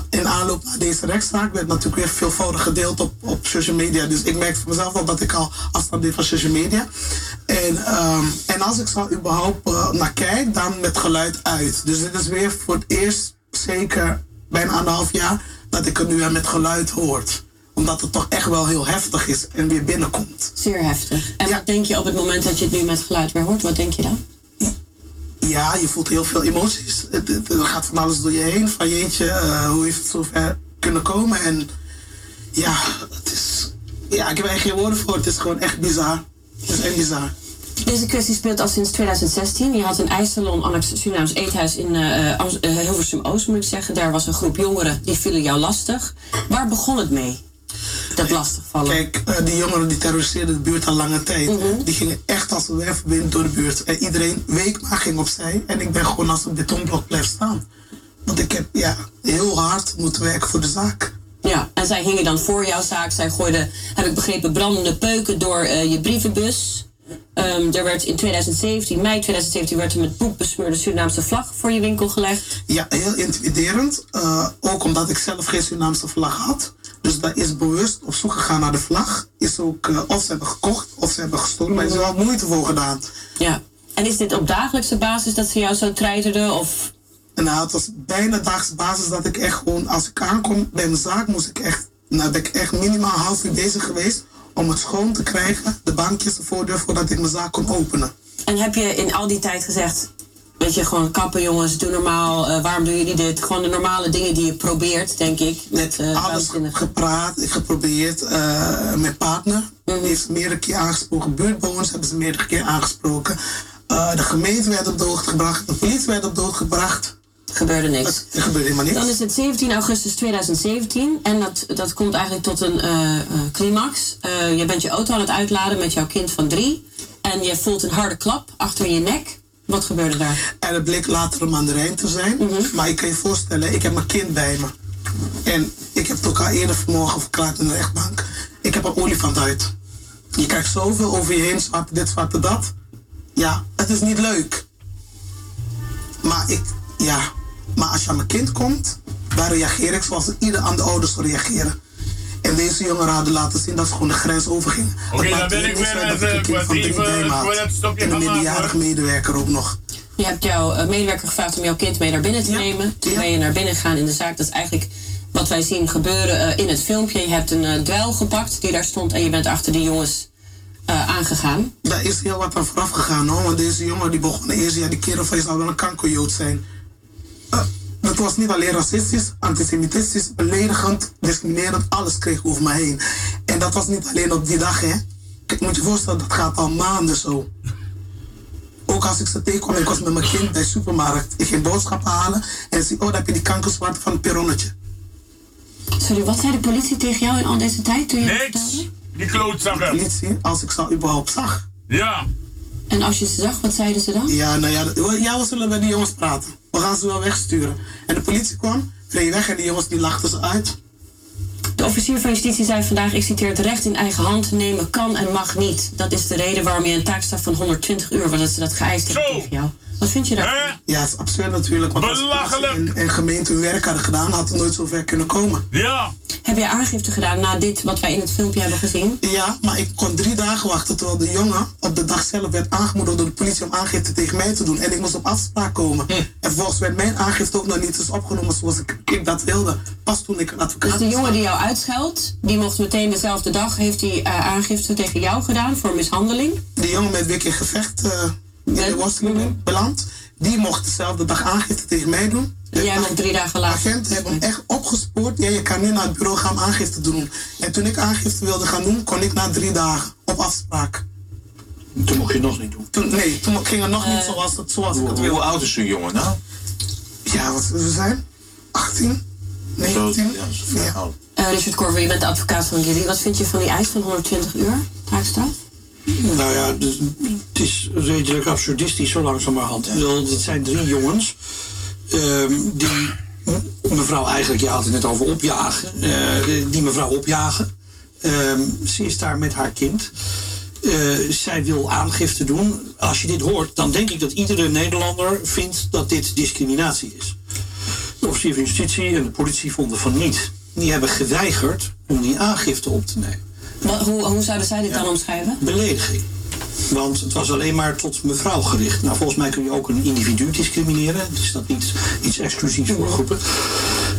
in aanloop naar deze rechtszaak, werd natuurlijk weer veelvoudig gedeeld op, op social media. Dus ik merkte voor mezelf al dat ik al afstand deed van social media. En, ehm, en als ik zo überhaupt eh, naar kijk, dan met geluid uit. Dus dit is weer voor het eerst, zeker bijna anderhalf jaar, dat ik het nu weer met geluid hoort. Omdat het toch echt wel heel heftig is en weer binnenkomt. Zeer heftig. En wat denk je op het moment dat je het nu met geluid weer hoort? Wat denk je dan? Ja, je voelt heel veel emoties. Er gaat van alles door je heen. Van jeetje, eh, hoe heeft het zover kunnen komen? En ja, het is... Ja, ik heb er geen woorden voor. Het is gewoon echt bizar. Het is echt bizar. Deze kwestie speelt al sinds 2016. Je had een ijssalon, Annex Surinaams Eethuis in eh, eh, Hilversum Oost, moet ik zeggen. Daar was een groep jongeren die vielen jou lastig. Waar begon het mee? Dat lastigvallen. Kijk, eh, die jongeren die terroriseerden de buurt al lange tijd. Die gingen echt als een wervelwind door de buurt. En iedereen week maar ging opzij. En ik ben gewoon als een betonblok blijven staan. Want ik heb ja, heel hard moeten werken voor de zaak. Ja, en zij hingen dan voor jouw zaak. Zij gooiden, heb ik begrepen, brandende peuken door eh, je brievenbus. Ehm, er werd in 2017, mei 2017, werd er met poep besmeurde Surinaamse vlag voor je winkel gelegd. Ja, heel intimiderend. Eh, ook omdat ik zelf geen Surinaamse vlag had. Dus daar is bewust op zoek gegaan naar de vlag. Is ook, eh, of ze hebben gekocht, of ze hebben gestolen. Maar er is wel moeite voor gedaan. Ja. En is dit op dagelijkse basis dat ze jou zo treiterden? Of Nou, het was bijna dagse basis dat ik echt gewoon, als ik aankom bij mijn zaak, moest ik echt, nou ben ik echt minimaal een half uur bezig geweest om het schoon te krijgen, de bankjes, de voordeur, voordat ik mijn zaak kon openen. En heb je in al die tijd gezegd, weet je, gewoon kappen jongens, doe normaal, eh, waarom doen jullie dit? Gewoon de normale dingen die je probeert, denk ik. Met eh Alles gepraat, geprobeerd. eh, mijn partner die heeft meerdere keer aangesproken. Buurtbewoners hebben ze meerdere keer aangesproken. De gemeente werd op de hoogte gebracht. De politie werd op de hoogte gebracht. gebeurde niks. Er gebeurde helemaal niks. Dan is het 17 augustus 2017 en dat, dat komt eigenlijk tot een climax. Je bent je auto aan het uitladen met jouw kind van drie en je voelt een harde klap achter je nek. Wat gebeurde daar? En het bleek later een mandarijn te zijn. Maar ik kan je voorstellen, ik heb mijn kind bij me. En ik heb het ook al eerder vanmorgen verklaard in de rechtbank. Ik heb een olifant uit. Je krijgt zoveel over je heen, zwarte dit, zwarte dat. Ja, het is niet leuk. Maar ik, ja. Maar als je aan mijn kind komt, dan reageer ik zoals ieder andere ouders zou reageren. En deze jongeren hadden laten zien dat ze gewoon de grens overgingen. Oké, dan maakt ben ik weer met, ik een eh, kind van het stopje En een minderjarige medewerker ook nog. Je hebt jouw eh, medewerker gevraagd om jouw kind mee naar binnen te nemen. Toen ben je naar binnen gegaan in de zaak. Dat is eigenlijk wat wij zien gebeuren eh, in het filmpje. Je hebt een eh, dweil gepakt die daar stond en je bent achter die jongens eh, aangegaan. Daar is heel wat aan vooraf gegaan hoor. Want deze jongen die begon eerst, ja, die kerel van je zou wel een kankerjood zijn. Eh, dat was niet alleen racistisch, antisemitistisch, beledigend, discriminerend. Alles kreeg over me heen. En dat was niet alleen op die dag hè. Ik moet je voorstellen, dat gaat al maanden zo. Ook als ik ze tegenkwam, ik was met mijn kind bij de supermarkt. Ik ging boodschappen halen en zie, oh, daar heb je die kankerzwart van het perronnetje. Sorry, wat zei de politie tegen jou in al deze tijd? Toen je Niks. Die klootzakken. Politie, als ik ze überhaupt zag. Ja. En als je ze zag, wat zeiden ze dan? Ja, nou ja, ja, we zullen met die jongens praten. We gaan ze wel wegsturen. En de politie kwam, reed weg en die jongens die lachten ze uit. De officier van justitie zei vandaag, ik citeer, het recht in eigen hand nemen kan en mag niet. Dat is de reden waarom je een taakstraf van 120 uur, want dat ze dat geëist hebben tegen jou. Wat vind je daarvan? Ja, het is absurd natuurlijk. Want als politie en, en gemeente hun werk hadden gedaan, had het nooit zo ver kunnen komen. Ja. Heb je aangifte gedaan na dit wat wij in het filmpje hebben gezien? Ja, maar ik kon drie dagen wachten terwijl de jongen op de dag zelf werd aangemoedigd door de politie om aangifte tegen mij te doen. En ik moest op afspraak komen. Hm. En vervolgens werd mijn aangifte ook nog niet eens opgenomen zoals ik, ik dat wilde. Pas toen ik een advocaat Dus de jongen die jou uitscheldt, die mocht meteen dezelfde dag, heeft hij eh, aangifte tegen jou gedaan voor mishandeling? De jongen met wie ik in gevecht eh, in de worsteling ben beland, die mocht dezelfde dag aangifte tegen mij doen. En jij mocht drie dagen later. De agent heeft hem echt opgespoord. Ja, je kan nu naar het bureau gaan om aangifte te doen. En toen ik aangifte wilde gaan doen, kon ik na drie dagen op afspraak. Toen mocht je het nog niet doen. Toen, nee, toen ging het nog Eh. niet zoals, het, zoals ik Hoe, het hoe wilde. oud is zo'n jongen nou? Ja, wat we zijn? 18? 19? Ja. Eh, Richard Corver, je bent de advocaat van Gilly. Wat vind je van die eis van 120 uur taakstraf? Nou ja, dus, het is redelijk absurdistisch zo langzamerhand. Het zijn drie jongens ehm, die mevrouw eigenlijk, je had het net over opjagen, eh, die mevrouw opjagen. Ehm, ze is daar met haar kind. Eh, zij wil aangifte doen. Als je dit hoort, dan denk ik dat iedere Nederlander vindt dat dit discriminatie is. De officier van justitie en de politie vonden van niet. Die hebben geweigerd om die aangifte op te nemen. Wat, hoe, hoe zouden zij dit dan omschrijven? Belediging. Want het was alleen maar tot mevrouw gericht. Nou, volgens mij kun je ook een individu discrimineren. Dus dat niet iets exclusiefs voor groepen.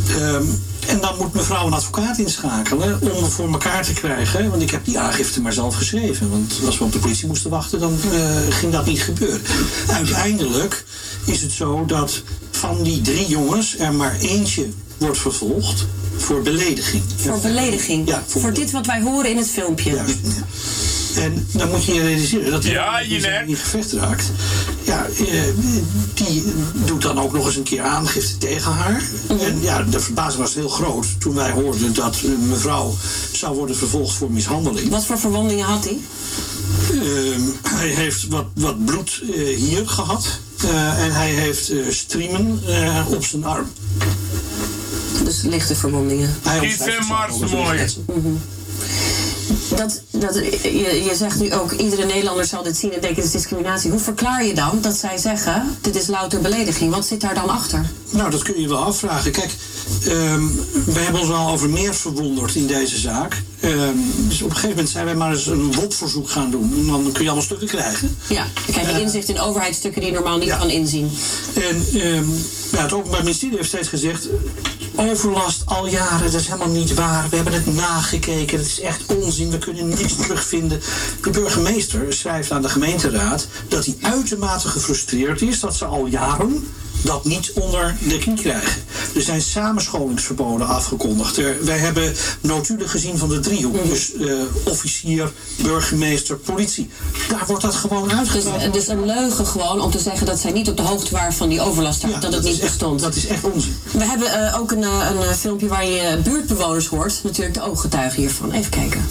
Ehm, en dan moet mevrouw een advocaat inschakelen om voor elkaar te krijgen. Want ik heb die aangifte maar zelf geschreven. Want als we op de politie moesten wachten, dan eh, ging dat niet gebeuren. Uiteindelijk is het zo dat van die drie jongens er maar eentje wordt vervolgd voor belediging. Voor belediging? Ja, voor, dit wat wij horen in het filmpje? En dan moet je je realiseren dat die Ja, je in gevecht raakt. Ja, eh, die doet dan ook nog eens een keer aangifte tegen haar. En ja, de verbazing was heel groot toen wij hoorden dat een mevrouw zou worden vervolgd voor mishandeling. Wat voor verwondingen had hij? Ehm, hij heeft wat, wat bloed eh, hier gehad. Eh, en hij heeft eh, striemen eh, op zijn arm. Dus lichte verwondingen. Hij Die zijn mars mooi. Dat, dat, je, je zegt nu ook, iedere Nederlander zal dit zien en denken, dit is discriminatie. Hoe verklaar je dan dat zij zeggen, dit is louter belediging? Wat zit daar dan achter? Nou, dat kun je wel afvragen. Kijk, ehm, we hebben ons al over meer verwonderd in deze zaak. Ehm, dus op een gegeven moment zijn wij maar eens een WOP-verzoek gaan doen. En dan kun je allemaal stukken krijgen. Ja, dan krijg je inzicht in overheidsstukken die je normaal niet kan inzien. En ehm, ja, het Openbaar Ministerie heeft steeds gezegd... overlast al jaren, dat is helemaal niet waar. We hebben het nagekeken, het is echt onzin. We kunnen niks terugvinden. De burgemeester schrijft aan de gemeenteraad... dat hij uitermate gefrustreerd is dat ze al jaren dat niet onder de knie krijgen. Er zijn samenscholingsverboden afgekondigd. Er, wij hebben notulen gezien van de driehoek. Dus eh, officier, burgemeester, politie. Daar wordt dat gewoon Dus uitgedragen. het is een leugen gewoon om te zeggen dat zij niet op de hoogte waren van die overlast, dat het niet bestond. Dat is echt onzin. We hebben eh, ook een, eh, een filmpje waar je buurtbewoners hoort, natuurlijk de ooggetuigen hiervan. Even kijken.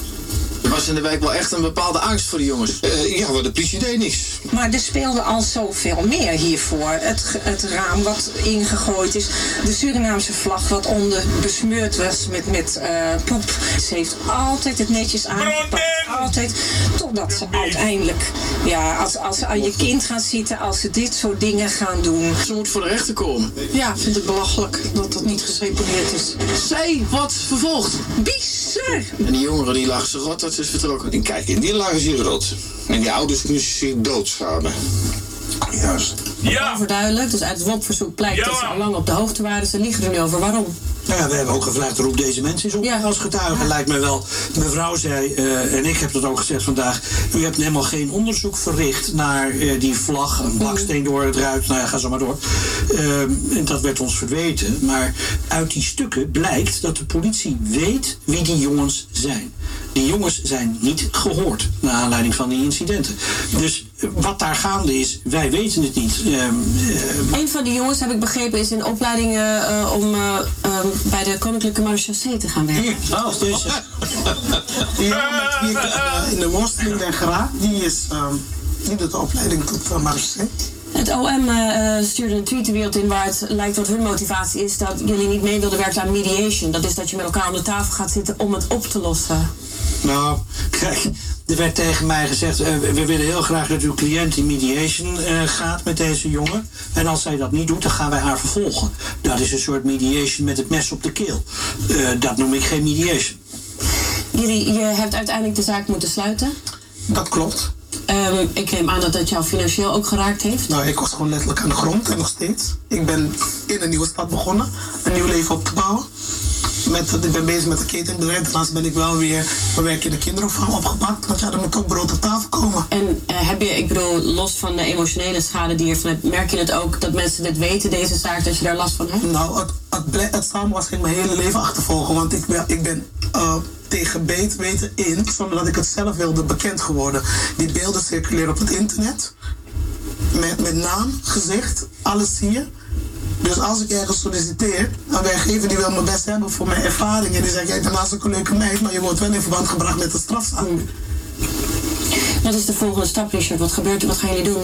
Was in de wijk wel echt een bepaalde angst voor die jongens. ja, maar de politie deed niks. Maar er speelde al zoveel meer hiervoor. Het, het raam wat ingegooid is. De Surinaamse vlag wat onder besmeurd was met, met eh, poep. Ze heeft altijd het netjes aangepakt. Altijd. Totdat ze uiteindelijk, ja, als, als ze aan je kind gaan zitten, als ze dit soort dingen gaan doen. Ze moet voor de rechter komen. Ja, ik vind het belachelijk dat dat niet geseponeerd is. Zij wordt vervolgd. Bizar! En die jongeren die lagen ze rot dat ze is vertrokken. En kijk, in die lagen ze hier rot. En die ouders moesten zich doodschamen. Juist. Ja. Overduidelijk, dus uit het WOP-verzoek blijkt dat ze al lang op de hoogte waren. Ze liegen er nu over. Waarom? Nou ja, we hebben ook gevraagd, roep deze mensen eens op als getuige. Lijkt me wel. Mevrouw zei, eh, en ik heb dat ook gezegd vandaag... u hebt helemaal geen onderzoek verricht naar eh, die vlag... een baksteen door het ruit, nou ja, ga zo maar door. Ehm, en dat werd ons verweten. Maar uit die stukken blijkt dat de politie weet wie die jongens zijn. Die jongens zijn niet gehoord... naar aanleiding van die incidenten. Dus eh, wat daar gaande is, wij weten het niet. Ehm, eh, Een van die jongens, heb ik begrepen, is in opleiding eh, om eh, ehm, bij de Koninklijke Marechaussee te gaan werken. Oh, deze. Die jongen met wie ik in de worsteling ben geraakt, die is ehm, die doet de opleiding tot uh, marechaussee. Het OM eh, stuurde een tweet de wereld in waar het lijkt dat hun motivatie is dat jullie niet mee wilden werken aan mediation. Dat is dat je met elkaar om de tafel gaat zitten om het op te lossen. Nou, kijk, er werd tegen mij gezegd: eh, we willen heel graag dat uw cliënt in mediation eh, gaat met deze jongen. En als zij dat niet doet, dan gaan wij haar vervolgen. Dat is een soort mediation met het mes op de keel. Eh, dat noem ik geen mediation. Jullie, je hebt uiteindelijk de zaak moeten sluiten. Dat klopt. Ehm, ik neem aan dat dat jou financieel ook geraakt heeft. Nou, ik was gewoon letterlijk aan de grond en nog steeds. Ik ben in een nieuwe stad begonnen, een nieuw leven op te bouwen. Met, ik ben bezig met een cateringbedrijf. Daarnaast ben ik wel weer werk in de kinderopvang opgepakt. Want ja, er moet ook brood op tafel komen. En eh, heb je, ik bedoel, los van de emotionele schade die je ervan hebt, merk je het ook dat mensen dit weten, deze zaak, dat je daar last van hebt? Nou, het, het, het samen was ging mijn hele leven achtervolgen. Want ik ben, ik ben eh, tegen beet weten in, zonder dat ik het zelf wilde, bekend geworden. Die beelden circuleren op het internet. Met, met naam, gezicht, alles zie je. Dus als ik ergens solliciteer, een werkgever die wil me best hebben voor mijn ervaring. En die zegt, jij bent hartstikke een leuke meid, maar je wordt wel in verband gebracht met de strafzaak. Wat is de volgende stap, Richard? Wat gebeurt er? Wat gaan jullie doen?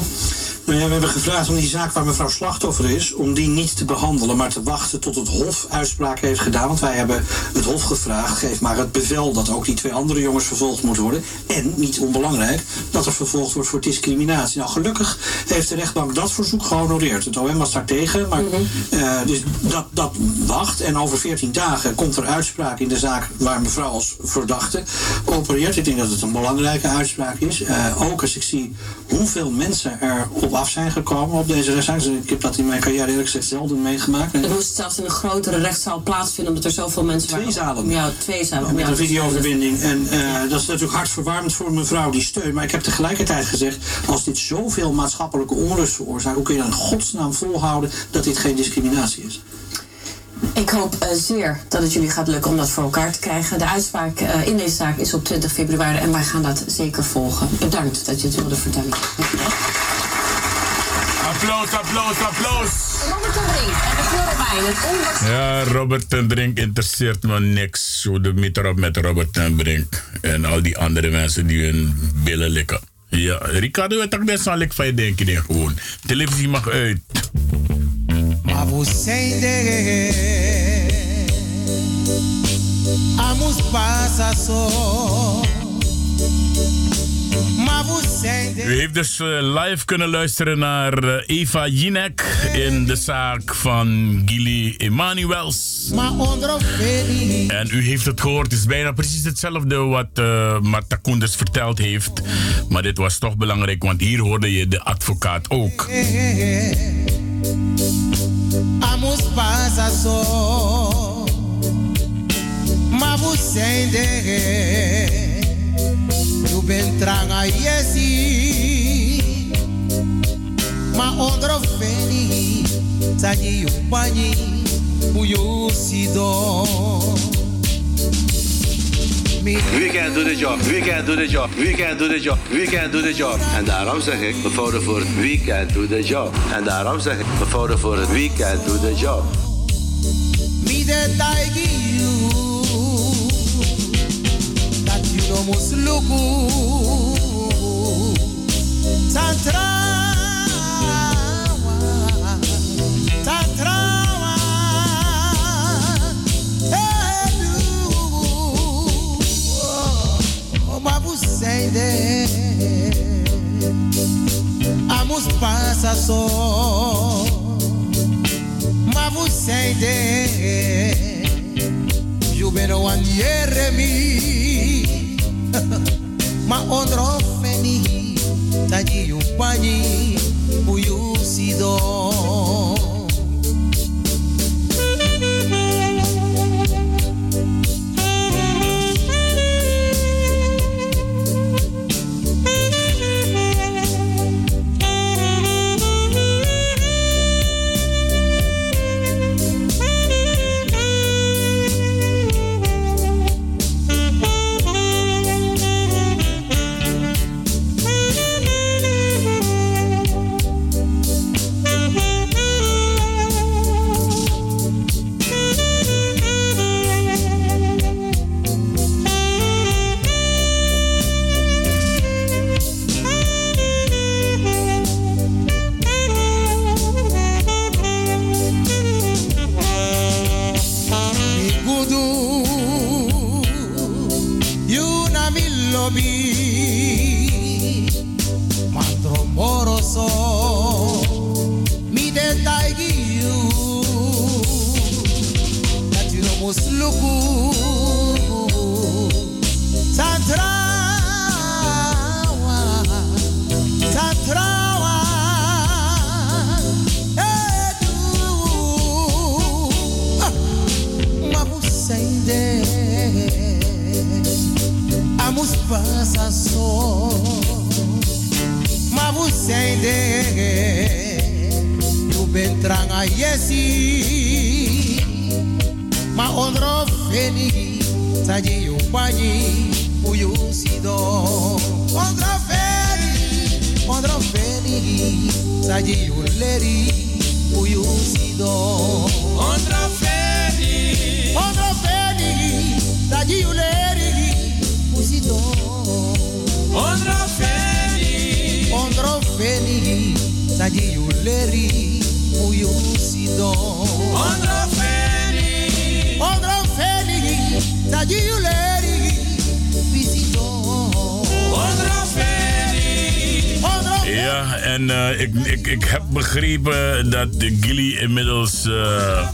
Nou ja, we hebben gevraagd om die zaak waar mevrouw slachtoffer is, om die niet te behandelen, maar te wachten tot het Hof uitspraak heeft gedaan. Want wij hebben het Hof gevraagd, geef maar het bevel dat ook die twee andere jongens vervolgd moeten worden. En, niet onbelangrijk, dat er vervolgd wordt voor discriminatie. Nou, gelukkig heeft de rechtbank dat verzoek gehonoreerd. Het OM was daar tegen, maar eh, dus dat, dat wacht. En over 14 dagen komt er uitspraak in de zaak waar mevrouw als verdachte opereert. Ik denk dat het een belangrijke uitspraak is. Eh, ook als ik zie hoeveel mensen er op af zijn gekomen op deze rechtszaak. Dus ik heb dat in mijn carrière eerlijk gezegd zelden meegemaakt. Het moest zelfs in een grotere rechtszaal plaatsvinden omdat er zoveel mensen Twee waren. zalen. Ja, twee zalen. Met Ja, een videoverbinding. En eh, dat is natuurlijk hartverwarmend voor mevrouw die steun. Maar ik heb tegelijkertijd gezegd: als dit zoveel maatschappelijke onrust veroorzaakt, hoe kun je dan in godsnaam volhouden dat dit geen discriminatie is? Ik hoop eh, zeer dat het jullie gaat lukken om dat voor elkaar te krijgen. De uitspraak eh, in deze zaak is op 20 februari en wij gaan dat zeker volgen. Bedankt dat je het wilde vertellen. Applaus, applaus, applaus. Robert de Brink en de onwaarschijnlijk. Ja, Robert ten Brink interesseert me niks. Zo de meter op met Robert ten Brink. En al die andere mensen die hun billen likken. Ja, Ricardo, het ook best wel lekker van je denken in gewoon. Televisie mag uit. Maar você Amos passa só U heeft dus eh, live kunnen luisteren naar eh, Eva Jinek in de zaak van Gilly Emanuels. En u heeft het gehoord, het is bijna precies hetzelfde wat eh Marta Koenders verteld heeft. Maar dit was toch belangrijk, want hier hoorde je de advocaat ook. Amos Tu yesi Ma Saji Upani, Uyo Sido. We can do the job, we can do the job, we can do the job, we can do the job. En daarom zeg ik, we vouwen voor het we can do the job. En daarom zeg ik, we vouwen voor het we can do the job. Me the you you know must better one year me Ma ondro feni Taji you pani de Gilly inmiddels eh,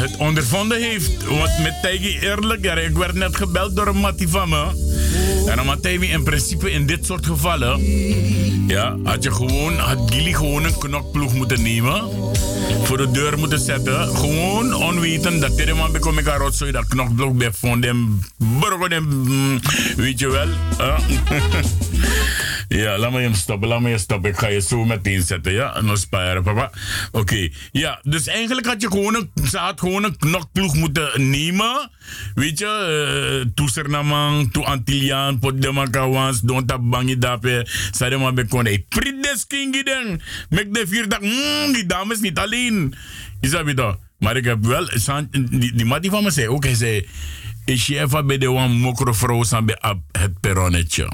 het ondervonden heeft. Want met Tijgi eerlijk, ik werd net gebeld door een mattie van me. En dan had in principe in dit soort gevallen, ja, had je gewoon, had Gilly gewoon een knokploeg moeten nemen. Voor de deur moeten zetten. Gewoon onweten dat dit man bekom ik rotzooi dat knokploeg bij vond mm, weet je wel. hè? Ja, laat me hem stoppen, laat me je stoppen. Ik ga je zo meteen zetten, ja? En sparen, papa. Oké, ja, dus eigenlijk had je gewoon een, ze gewoon een knokploeg moeten nemen. Weet je, uh, toesernamang, toe Antilliaan, pot de makawans, don't tap bangi dape. Sade maar bekon, hey, prides kingi den. Mek de vier dag, mm, die dames niet alleen. Isabi toch? Maar ik heb wel, die, die mattie van me zei ook, hij zei, is je even bij de wan mokro vrouw bij het perronnetje.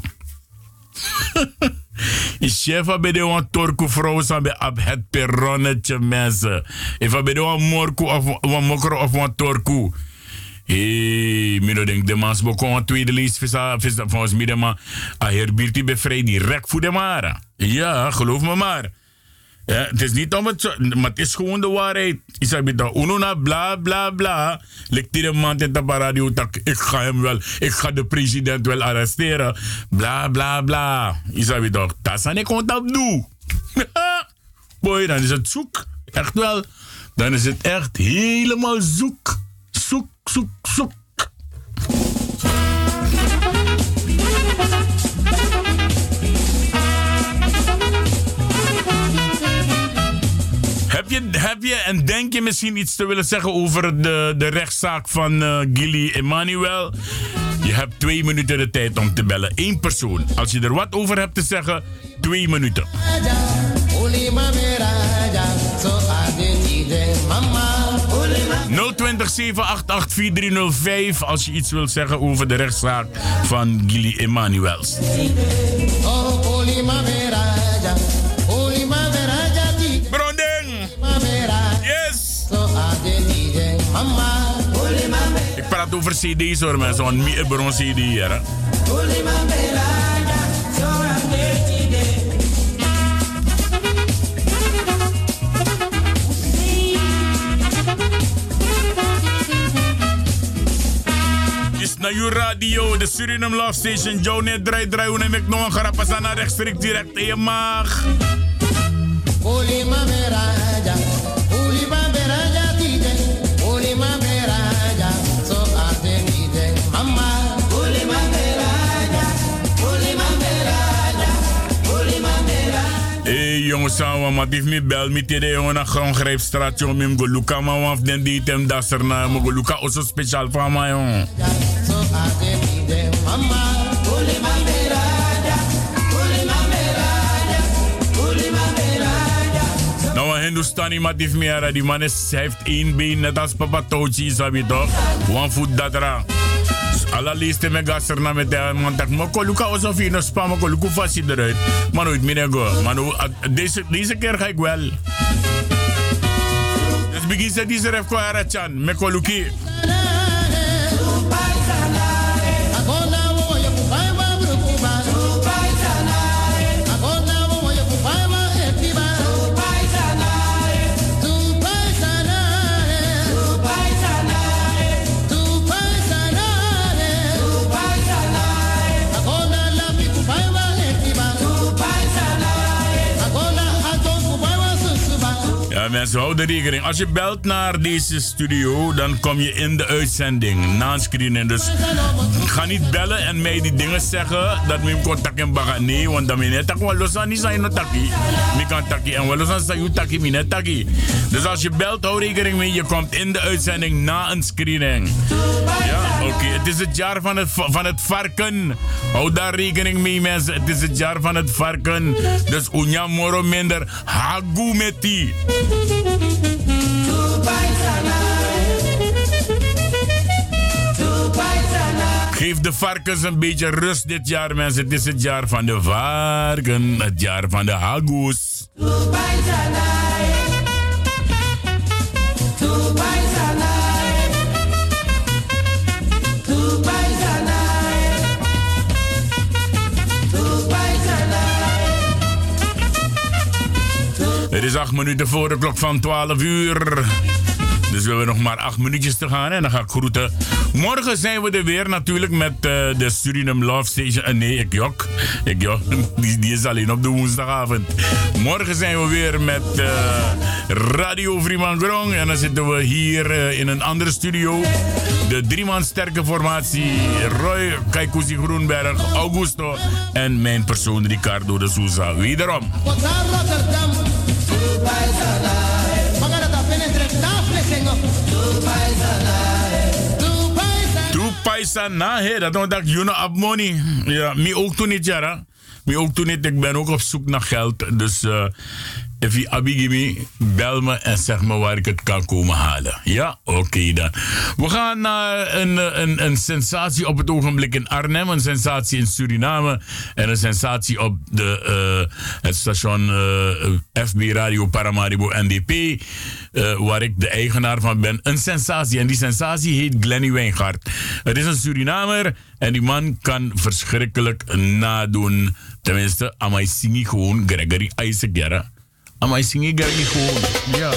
Is chef bij de wan torku vrouw san bij ab het perronnetje mensen. Even bij de wan morku of wan mokro of wan torku. Hey, mino denk de mans boko een tweede lees visa visa volgens mij de man a herbirti bevrijd direct voor de mara. Ja, geloof me maar. Ja, het is niet om het maar het is gewoon de waarheid. Isabi dat uno na bla bla bla. Ligt die de man in de radio tak ik ga hem wel, ik ga de president wel arresteren. Bla bla bla. Isabi dat dat zijn ik dat doe. Boy, dan is het zoek. Echt wel. Dan is het echt helemaal zoek. Zoek, zoek, zoek. Heb je en denk je misschien iets te willen zeggen over de, de rechtszaak van eh, Gilly Emmanuel? Je hebt twee minuten de tijd om te bellen. Eén persoon. Als je er wat over hebt te zeggen, twee minuten. Uli mameraja, so adetide mama. Uli ma 020 788 4305 als je iets wilt zeggen over de rechtszaak van Gilly Emmanuels. Oh, praat over CD's hoor mensen, want meer bron CD hier. naar uw radio, de Suriname Love Station. Joe net draai draai, hoe neem ik nog een grap aan naar rechtstreeks direct in je maag. Samen, maar die me bel me tede jongen naar Grongrijpstraat, jongen, mim go luka ma waf den die tem dasser na, mo go luka also speciaal van mij, jongen. Nou, Hindustani maar die meer, die man is, heeft één been, net als Papa Tochi, je toch? One foot dat ra. Alla liste me gasser met de man tak mo ko luka also fi no spam ko luku fasi eruit. Maar go. Deze deze keer ga ik wel. Dus begin ze deze ref ko ara chan me ko mensen, hou de rekening. Als je belt naar deze studio, dan kom je in de uitzending. Na screenen. Dus ga niet bellen en mij die dingen zeggen dat we contact in baga. Nee, want dan ben je wel los aan niet zijn taki. Mi kan taki en wel los aan zijn taki, mi taki. Dus als je belt, hou rekening mee. Je komt in de uitzending na een screening. Ja, oké. Het is het jaar van het, van het varken. Hou daar rekening mee, mensen. Het is het jaar van het varken. Dus unya moro minder. Hagu met die. Geef de varkens een beetje rust dit jaar, mensen. Het is het jaar van de varken. Het jaar van de hagoes. Het is acht minuten voor de klok van 12 uur. Dus we hebben nog maar acht minuutjes te gaan en dan ga ik groeten. Morgen zijn we er weer natuurlijk met eh, de Suriname Love Station. Eh, nee, ik jok. Ik jok. Die, die is alleen op de woensdagavond. Morgen zijn we weer met eh, Radio Vriman Grong. En dan zitten we hier in een andere studio. De drieman sterke formatie. Roy Kaikousi Groenberg, Augusto en mijn persoon Ricardo de Souza. Wederom. Na, hè, dat nog dat Juno op money. Ja, mij ook toen niet, ja. hè. Mij ook toen niet, ik ben ook op zoek naar geld. Dus eh je abigimi, bel me en zeg me waar ik het kan komen halen. Ja, oké dan. We gaan naar een, een, een sensatie op het ogenblik in Arnhem, een sensatie in Suriname en een sensatie op de, eh, het station eh, FB Radio Paramaribo NDP, eh, waar ik de eigenaar van ben. Een sensatie en die sensatie heet Glenny Wijngaard. Het is een Surinamer en die man kan verschrikkelijk nadoen. Tenminste, amai singi gewoon Gregory Isaac Amai singi Gregory gewoon. Ja.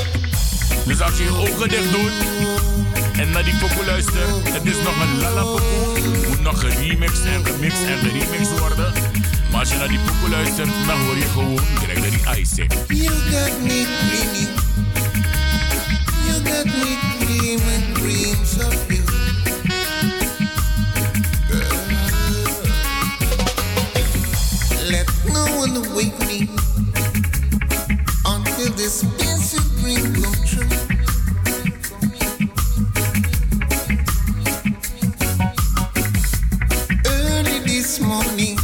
Dus als je je ogen dicht doet en naar die pokoe luistert, het is nog een lala pokoe. Moet nog geremixed en gemixt en geremixed worden. Maar als je naar die pokoe luistert, dan hoor je gewoon Gregory Isaac. You got me dreaming. You got me dreaming dreams of you. Girl. Let no one wake me Early this morning,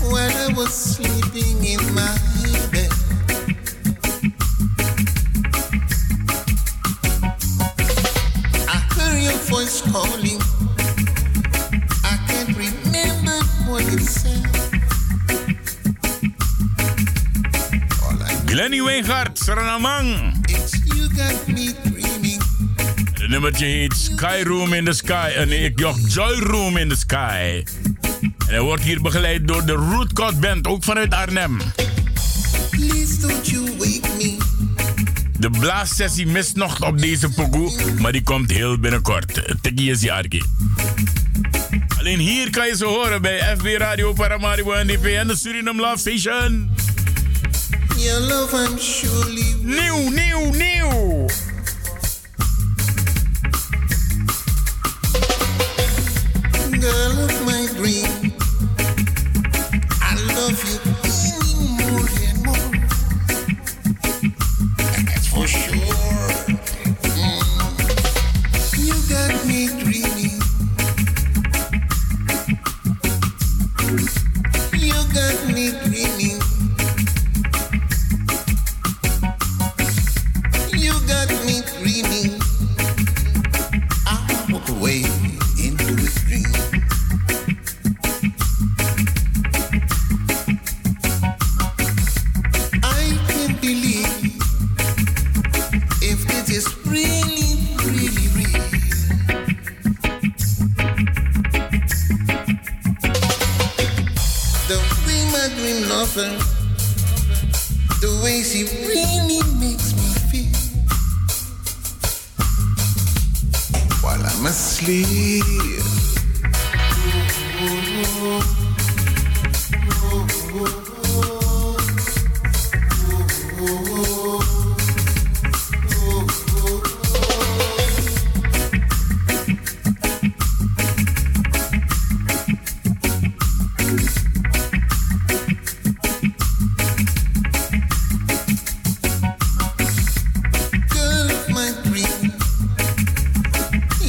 I was sleeping in my bed, I heard your voice calling. I can't remember what you said. Glenny got me dreaming. Het nummertje heet Sky Room in the Sky. En nee, ik dacht Joy Room in the Sky. En hij wordt hier begeleid door de Rootcut Band, ook vanuit Arnhem. Please don't you wake me. De blaassessie mist nog op deze pokoe, maar die komt heel binnenkort. Tikkie is arki. Alleen hier kan je ze horen bij FB Radio Paramaribo NDP en de Suriname Love Station. Your love I'm surely Nieuw, nieuw, nieuw. girl of my dream.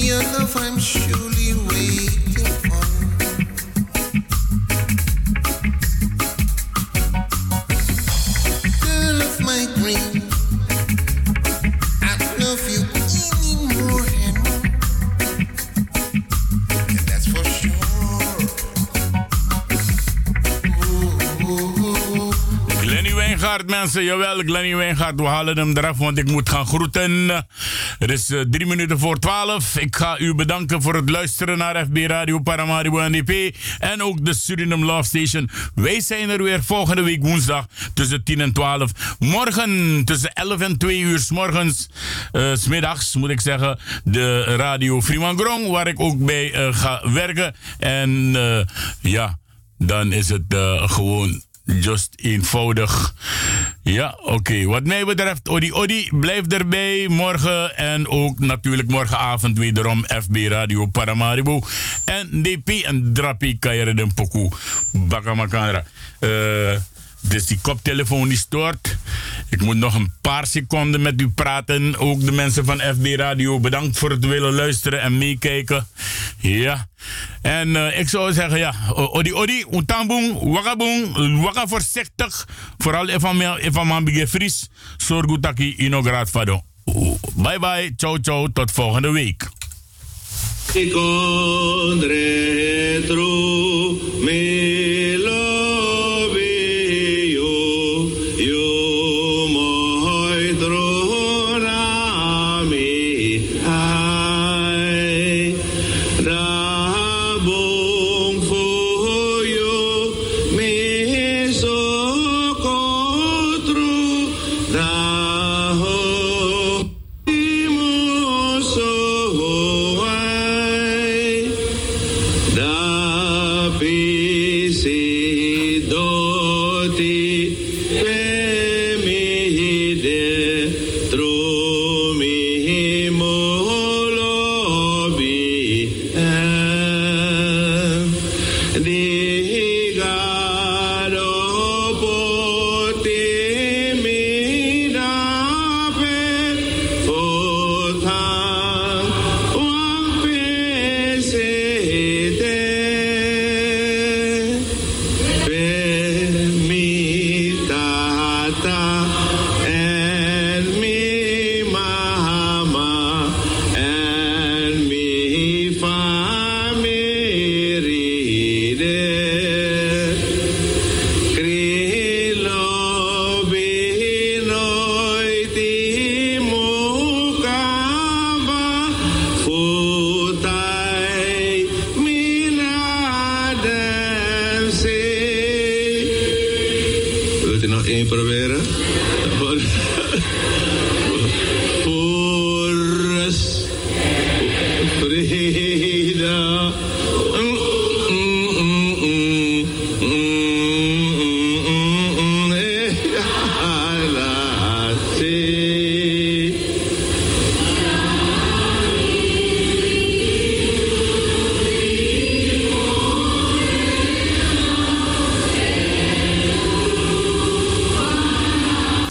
Your love I'm surely waiting Jawel, Glenny Wijngaard. We halen hem eraf, want ik moet gaan groeten. Het is eh, drie minuten voor twaalf. Ik ga u bedanken voor het luisteren naar FB Radio Paramaribo NDP. En ook de Suriname Love Station. Wij zijn er weer volgende week woensdag tussen 10 en 12. Morgen tussen 11 en 2 uur s morgens. eh, s middags moet ik zeggen. De Radio Freeman Grong, waar ik ook bij eh, ga werken. En eh, ja, dan is het eh, gewoon just eenvoudig. Ja, oké. Wat mij betreft, Odi Odi, blijf erbij morgen. En ook natuurlijk morgenavond wederom FB Radio Paramaribo. En DP en Drapi Kayere den Poku. Bakamakara. Eh dus die koptelefoon die stoort. Ik moet nog een paar seconden met u praten. Ook de mensen van FB Radio, bedankt voor het willen luisteren en meekijken. Ja. En eh, ik zou zeggen, ja, odi odi, utambung, wakaboeng, waka voorzichtig. Vooral even mijn bige fris. Zorg goed dat je vado. Bye bye, ciao ciao, tot volgende week. con